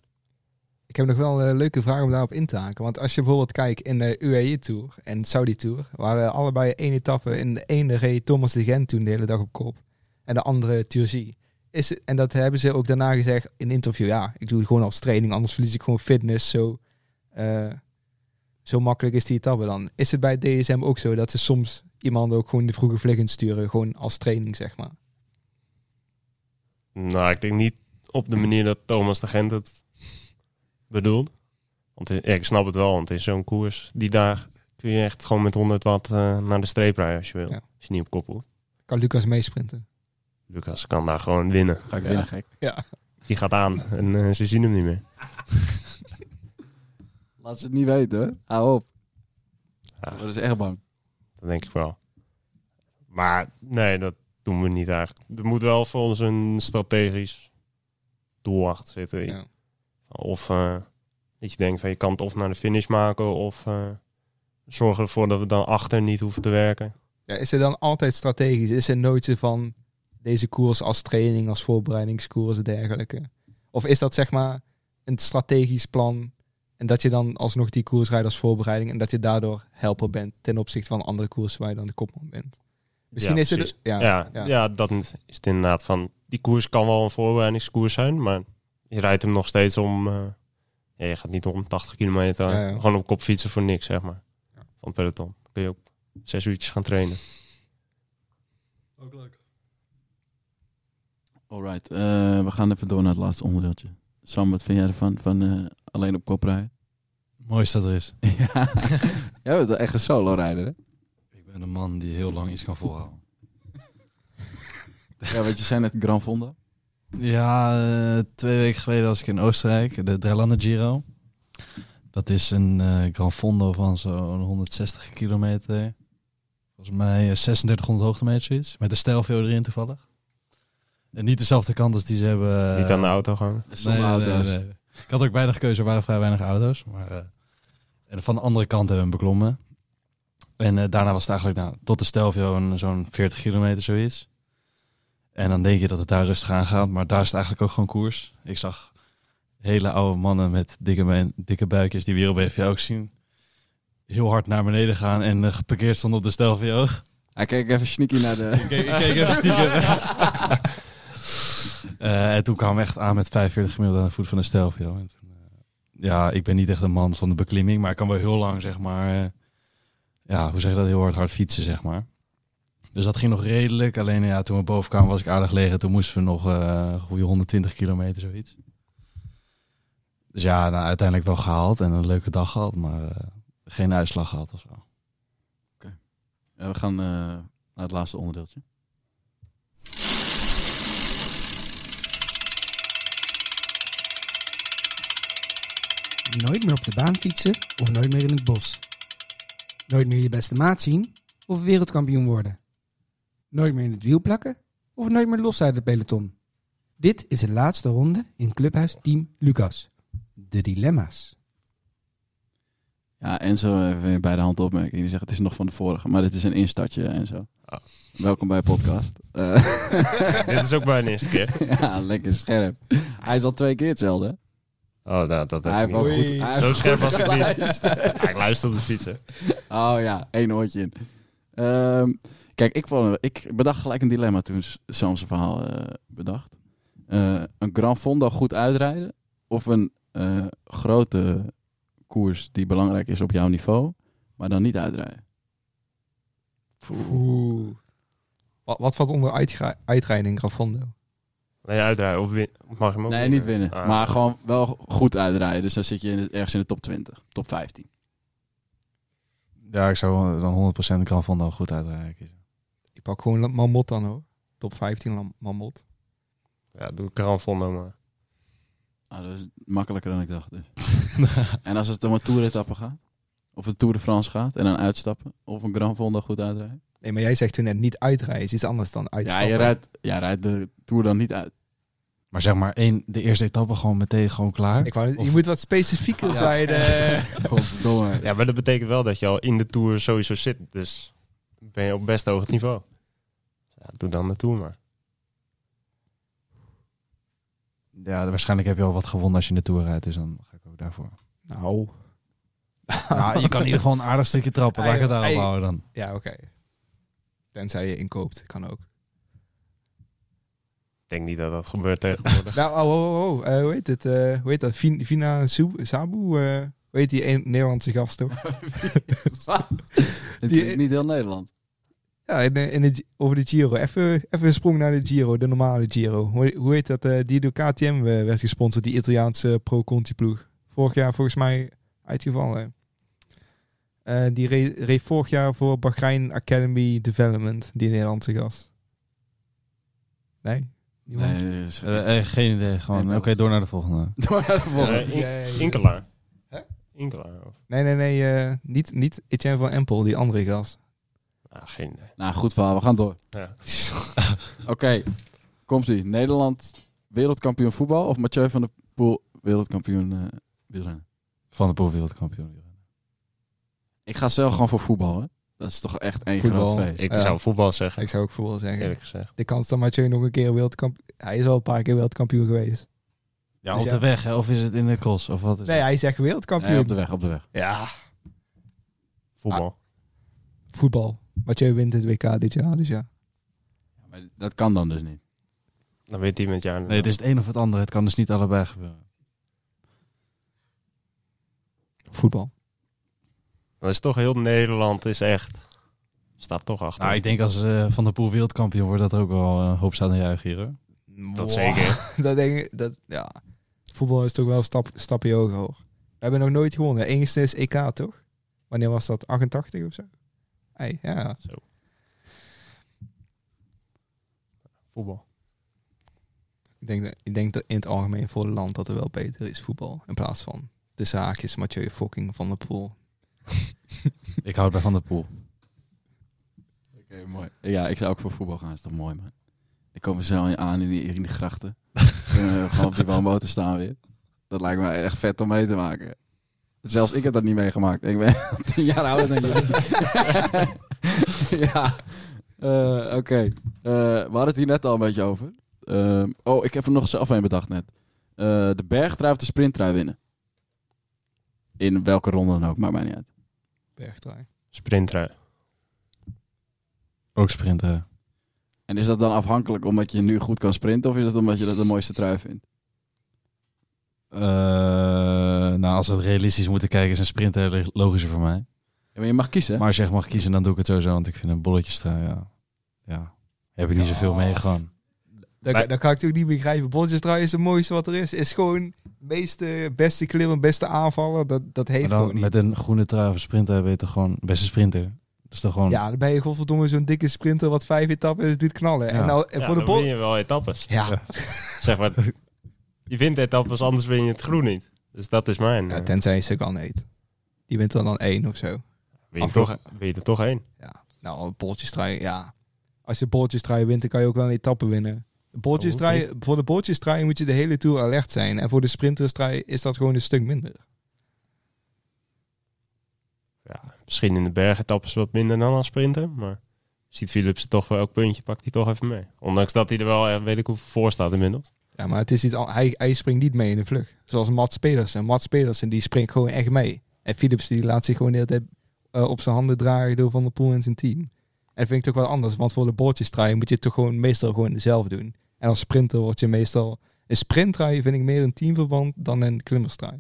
Ik heb nog wel een leuke vraag om daarop in te haken. Want als je bijvoorbeeld kijkt in de UAE Tour en Saudi Tour, waren allebei één etappe. In de ene reed Thomas de Gent toen de hele dag op kop. En de andere Turgie. Is het, en dat hebben ze ook daarna gezegd in een interview. Ja, ik doe het gewoon als training, anders verlies ik gewoon fitness. Zo, eh, zo makkelijk is die etappe dan. Is het bij DSM ook zo dat ze soms iemand ook gewoon de vroege vlieg insturen, gewoon als training, zeg maar? Nou, ik denk niet op de manier dat Thomas de Gent het bedoelt. Want ja, ik snap het wel, want in zo'n koers, die daar kun je echt gewoon met 100 watt eh, naar de streep rijden als je wil. Als je niet op kop hoeft. Kan Lucas meesprinten? Lucas kan daar gewoon winnen. Ga ik winnen, gek. Ja. Die gaat aan en eh, ze zien hem niet meer. (laughs) Laat ze het niet weten, hoor. Hou op. Dat is echt bang. Dat denk ik wel. Maar nee, dat doen we niet eigenlijk. Er moet wel voor ons een strategisch doel achter zitten. Of eh, dat je denkt van je kan het of naar de finish maken of eh, zorgen ervoor dat we dan achter niet hoeven te werken. Ja, is het dan altijd strategisch? Is er nooit zo van deze koers als training, als voorbereidingskoers en dergelijke? Of is dat zeg maar een strategisch plan en dat je dan alsnog die koers rijdt als voorbereiding en dat je daardoor helper bent ten opzichte van andere koersen waar je dan de kopman bent? Misschien Ja, is het... precies. Ja, ja, ja. ja. dat is het inderdaad van... Die koers kan wel een voorbereidingskoers zijn, maar je rijdt hem nog steeds om... eh, ja, je gaat niet om 80 kilometer Ja, ja. gewoon op kop fietsen voor niks, zeg maar. Van het peloton. Dan kun je ook zes uurtjes gaan trainen. Ook leuk. Alright, eh, we gaan even door naar het laatste onderdeeltje. Sam, wat vind jij ervan? Van eh, alleen op kop rijden? Mooiste dat er is. (laughs) ja, jij bent echt een solo-rijder, hè? Een man die heel lang iets kan volhouden. (laughs) Ja, want je zei net Gran Fonda. Ja, eh, twee weken geleden was ik in Oostenrijk, de Drelanden Giro. Dat is een eh Gran Fondo van zo'n 160 kilometer. Volgens mij eh, 3600 hoogtemeters zoiets. Met de Stelvio erin toevallig. En niet dezelfde kant als die ze hebben. eh, Niet aan de auto gaan. Zonder auto's. Ik had ook weinig keuze, er waren vrij weinig auto's. Maar, eh, en van de andere kant hebben we hem beklommen. En eh, daarna was het eigenlijk nou, tot de Stelvio zo'n 40 kilometer zoiets. En dan denk je dat het daar rustig aan gaat, maar daar is het eigenlijk ook gewoon koers. Ik zag hele oude mannen met dikke, dikke buikjes die we hier op BVO ook zien. Heel hard naar beneden gaan en eh, geparkeerd stonden op de Stelvio. Hij keek even sneaky naar de... Ik keek, ik keek even stiekem. (laughs) Eh, en toen kwam echt aan met 45 gemiddeld aan de voet van de Stelvio. En toen, ja, ik ben niet echt een man van de beklimming, maar ik kan wel heel lang, zeg maar, ja, hoe zeg je dat, heel hard hard fietsen, zeg maar. Dus dat ging nog redelijk. Alleen ja, toen we boven kwamen was ik aardig leeg. Toen moesten we nog eh, een goede 120 kilometer, zoiets. Dus ja, nou, uiteindelijk wel gehaald en een leuke dag gehad, maar eh, geen uitslag gehad of zo. Ja, we gaan eh, naar het laatste onderdeeltje. Nooit meer op de baan fietsen of nooit meer in het bos. Nooit meer je beste maat zien of wereldkampioen worden? Nooit meer in het wiel plakken of nooit meer los uit het peloton? Dit is de laatste ronde in Clubhuis Team Lucas. De dilemma's. Ja, Enzo heeft weer bij de hand opmerking. Die zegt het is nog van de vorige, maar dit is een instartje, Enzo. Welkom bij podcast. Eh, (laughs) Dit is ook mijn eerste keer. (laughs) ja, lekker scherp. Hij is al twee keer hetzelfde. Oh, nou, dat heb Hij ik heeft wel niet. goed- hij Zo scherp was ik niet. (laughs) Ja, ik luister op de fiets, hè. Oh ja, één oortje in. Ehm, kijk, ik, vond, ik bedacht gelijk een dilemma toen Sam zijn verhaal eh, bedacht. Eh, een Grand Fondo goed uitrijden of een eh, grote koers die belangrijk is op jouw niveau, maar dan niet uitrijden. Oeh. Wat, wat valt onder uitrijden in Grafondo? Nee, uitrijden of win mag je hem ook Nee, niet winnen. Ah. Maar gewoon wel goed uitrijden. Dus dan zit je in het- ergens in de top 20, top 15. Ja, ik zou dan 100% Gran Fondo goed uitrijden kiezen. Ik pak gewoon Mamot dan hoor. Top 15 lam- Mamot. Ja, doe ik Gran Fondo maar. Ah, dat is makkelijker dan ik dacht. Dus. (laughs) en als het om een toeretappe gaat, of een Tour de France gaat en dan uitstappen, of een Grand Fondo goed uitrijden. Nee, maar jij zegt toen net niet uitrijden. is iets anders dan Ja, uitstappen. je rijdt, jij rijdt de Tour dan niet uit. Maar zeg maar één, de eerste etappe gewoon meteen gewoon klaar. Ik wou, Of- je moet wat specifieker Ja. zijn. eh. (laughs) Godverdomme. Ja, maar dat betekent wel dat je al in de Tour sowieso zit. Dus ben je op best hoog niveau. Ja, doe dan de Tour maar. Ja, waarschijnlijk heb je al wat gewonnen als je in de Tour rijdt, dus dan ga ik ook daarvoor. Nou. (laughs) Nou, je kan in ieder geval een aardig stukje trappen. Laat ik het daarop houden dan. Ja, oké. Tenzij je inkoopt. Kan ook. Ik denk niet dat dat gebeurt tegenwoordig. (laughs) nou, oh, oh, oh. eh, hoe heet het? eh, hoe heet dat? Vin- Vina Sabu? eh, hoe heet die een Nederlandse gast toch? (laughs) (laughs) Die- niet heel Nederland. Ja, in, de- in de, Gi- over de Giro. Even, even een sprong naar de Giro, de normale Giro. Hoe, hoe heet dat? eh, die door KTM werd gesponsord, die Italiaanse Pro Conti ploeg. Vorig jaar volgens mij uitgevallen. Eh die reed, reed vorig jaar voor Bahrein Academy Development, die Nederlandse gast. Nee? Nee, is- Eh, eh, geen idee. Gewoon, Nee, oké, door naar de volgende. (laughs) Door naar de volgende. Eh, In- Ja, ja, ja. Inkelaar. Hè? Inkelaar. Of... Nee, nee, nee. eh, niet, niet Etienne van Empel, die andere gast. Ah, geen idee. Nou, goed verhaal. We gaan door. Ja. (laughs) Oké, komt-ie. Nederland wereldkampioen voetbal of Mathieu van der Poel wereldkampioen eh wielrennen? Van de Poel wereldkampioen. Ik ga zelf gewoon voor voetbal, hè. Dat is toch echt één Voetbal. groot feest. Ik Ja. zou voetbal zeggen. Ik zou ook voetbal zeggen. Eerlijk gezegd. De kans dat Mathieu nog een keer wereldkampioen... Hij is al een paar keer wereldkampioen geweest. Ja, Dus op ja. de weg, hè? Of is het in de kos? Of wat is Nee, het? hij zegt wereldkampioen. Nee, op de weg, op de weg. Ja, Voetbal. voetbal. Mathieu wint het WK dit jaar, dus ja. Maar dat kan dan dus niet. Dan weet hij met jou. Nee, het is het een of het andere. Het kan dus niet allebei gebeuren. Voetbal. Dan is toch heel Nederland is echt... Staat toch achter. Nou, ik denk als eh, Van der Poel wereldkampioen wordt, dat ook wel een hoop staan juichen hier, hoor. Dat Wow. zeker. (laughs) dat denk ik, dat, ja. Voetbal is toch wel een stap, stapje hoger hoor. We hebben nog nooit gewonnen. Engelse is EK toch? Wanneer was dat? 88 of zo? Hey, ja. Zo. Voetbal. Ik denk, dat, ik denk dat in het algemeen voor het land dat er wel beter is voetbal. In plaats van de zaakjes Mathieu fucking van der Poel. Ik houd bij Van der Poel. Oké, mooi. Ja, ik zou ook voor voetbal gaan. is toch mooi, man. Ik kom zo aan in die, in die grachten. We gewoon op die woonboten staan weer. Dat lijkt me echt vet om mee te maken. Zelfs ik heb dat niet meegemaakt. Ik ben (laughs) tien jaar ouder dan jullie. (laughs) ja. Eh, Oké. Eh, we hadden het hier net al een beetje over. Oh, ik heb er nog zelf een bedacht net. Eh, de bergtrui of de sprinttrui winnen? In welke ronde dan ook, maakt mij niet uit. Bergtrui. Sprintrui. Ook sprinten. En is dat dan afhankelijk omdat je nu goed kan sprinten... of is dat omdat je dat de mooiste trui vindt? Eh, nou, als we het realistisch moeten kijken, is een sprint heel logischer voor mij. Ja, maar je mag kiezen. Maar als je echt mag kiezen, dan doe ik het sowieso. Want ik vind een bolletjestrui, ja. Ja. Heb ik niet zoveel mee gewoon. Dat, Maar- dat kan ik toch niet begrijpen. Bolletjestrui is het mooiste wat er is. Is gewoon meeste, beste klimmer, beste aanvaller. Dat, dat heeft gewoon dan niet. met een groene trui of een sprinter ben je toch gewoon beste sprinter. Dat is toch gewoon... Ja, dan ben je godverdomme zo'n dikke sprinter wat vijf etappen is, doet knallen. Ja. En, nou, en Ja, voor de dan bol... win je wel etappes. Ja. (laughs) Zeg maar, je wint etappes, anders win je het groen niet. Dus dat is mijn. ja, eh, tenzij je Sagan eet. Die wint er dan één of zo. win, je toch, win je er toch één. Ja. Nou, een bolletjestrui, ja. Als je bolletjestrui wint, dan kan je ook wel een etappe winnen. Bolletjestrui, voor de bolletjestrui moet je de hele Tour alert zijn. En voor de sprinterstrui is dat gewoon een stuk minder. Misschien in de bergetappes wat minder dan als sprinter. Maar ziet Philips toch voor elk puntje, pakt hij toch even mee. Ondanks dat hij er wel, eh, weet ik hoeveel voor staat inmiddels. Ja, maar het is iets hij, hij springt niet mee in de vlucht. Zoals Mats Pedersen. Mats Pedersen die springt gewoon echt mee. En Philips die laat zich gewoon de hele tijd eh, op zijn handen dragen door Van der Poel en zijn team. En vind ik toch wel anders. Want voor de bolletjestrui moet je het toch gewoon meestal gewoon zelf doen. En als sprinter word je meestal... Een sprinttrui vind ik meer een teamverband dan een klimmerstrui.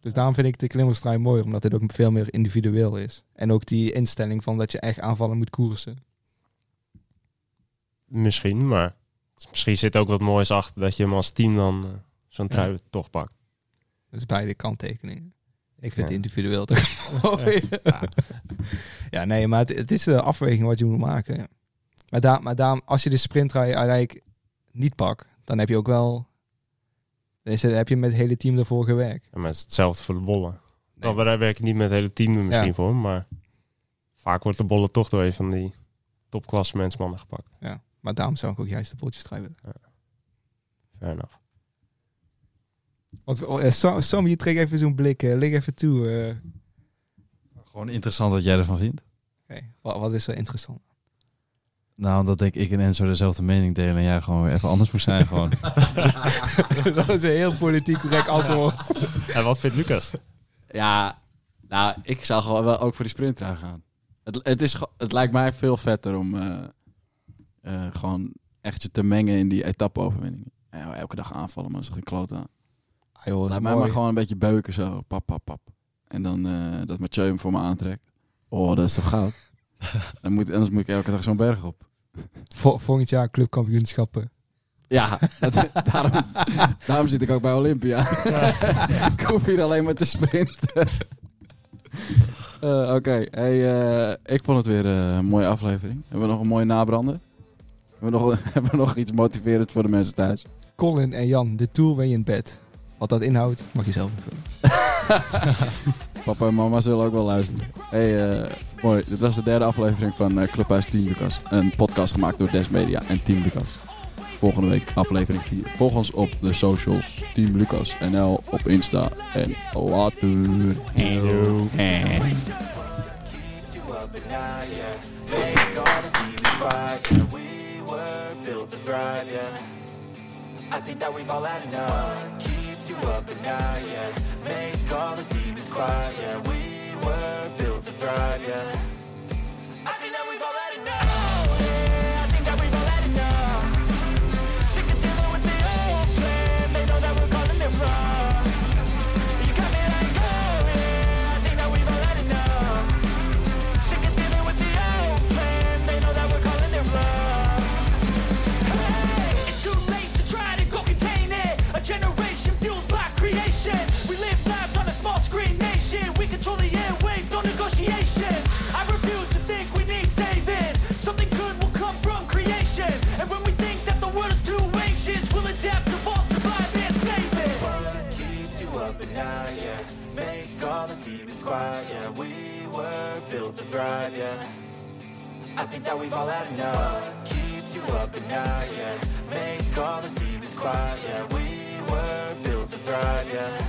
Dus daarom vind ik de klimmerstrui mooier. Omdat het ook veel meer individueel is. En ook die instelling van dat je echt aanvallen moet koersen. Misschien, maar misschien zit ook wat moois achter dat je hem als team dan eh, zo'n trui Ja. toch pakt. Dus beide kanttekeningen. Ik vind Ja. individueel toch (laughs) mooi. Ja. ja, nee, maar het, het is de afweging wat je moet maken. Maar, daar, maar daarom, als je de sprintrij uiteindelijk niet pakt, dan heb je ook wel... Dan het, heb je met het hele team ervoor gewerkt. Ja, maar het is hetzelfde voor de bollen. Nee. daar werk ik niet met het hele team misschien Ja. voor, maar vaak wordt de bollen toch door een van die topklassementsmannen gepakt. Ja, maar daarom zou ik ook juist de bolletjestrui willen. Fair enough. Want, oh, eh, Sam, Sam, je trekt even zo'n blik. eh, lig even toe. eh. Gewoon interessant wat jij ervan vindt. Oké, wat, wat is er interessant? Nou, dat denk ik en Enzo dezelfde mening delen en jij gewoon weer even anders moest zijn. Gewoon. (laughs) dat is een heel politiek correct antwoord. En wat vindt Lucas? Ja, nou, ik zou gewoon wel ook voor die sprintrui gaan. Het, het, is, het lijkt mij veel vetter om eh, eh, gewoon echt je te mengen in die etappe-overwinningen. Elke dag aanvallen, maar dat is geen kloot aan. Joh, is Laat mij mooi. maar gewoon een beetje beuken zo. Pap, pap, pap. En dan eh, dat Mathieu hem voor me aantrekt. Oh, dat is toch goud? (laughs) dan moet, anders moet ik elke dag zo'n berg op. Vol- volgend jaar clubkampioenschappen. Ja, dat- (laughs) daarom, daarom zit ik ook bij Olympia. (laughs) ik hoef hier alleen maar te sprinten. Eh, Oké, hey, eh, ik vond het weer een mooie aflevering. Hebben we nog een mooie nabrander? Hebben we nog, hebben we nog iets motiverends voor de mensen thuis? Colin en Jan, de tour ben je in bed. Wat dat inhoudt, mag je zelf invullen. (laughs) Papa en mama zullen ook wel luisteren. Hey, eh, mooi. Dit was de derde aflevering van eh, Clubhuis Team Lucas. Een podcast gemaakt door Des Media en Team Lucas. Volgende week aflevering 4. Volg ons op de socials. Team Lucas NL op Insta. En later. Hello. Keeps you up at night, yeah. Make all the demons quiet, yeah. We were built to thrive, yeah. I think that we've all had enough. You up at night, yeah. Make all the demons quiet, yeah. We were built to thrive, yeah. yeah. We were built to thrive, yeah. I think that we've all had enough. Keeps you up at night, yeah? Make all the demons quiet, yeah. We were built to thrive, yeah.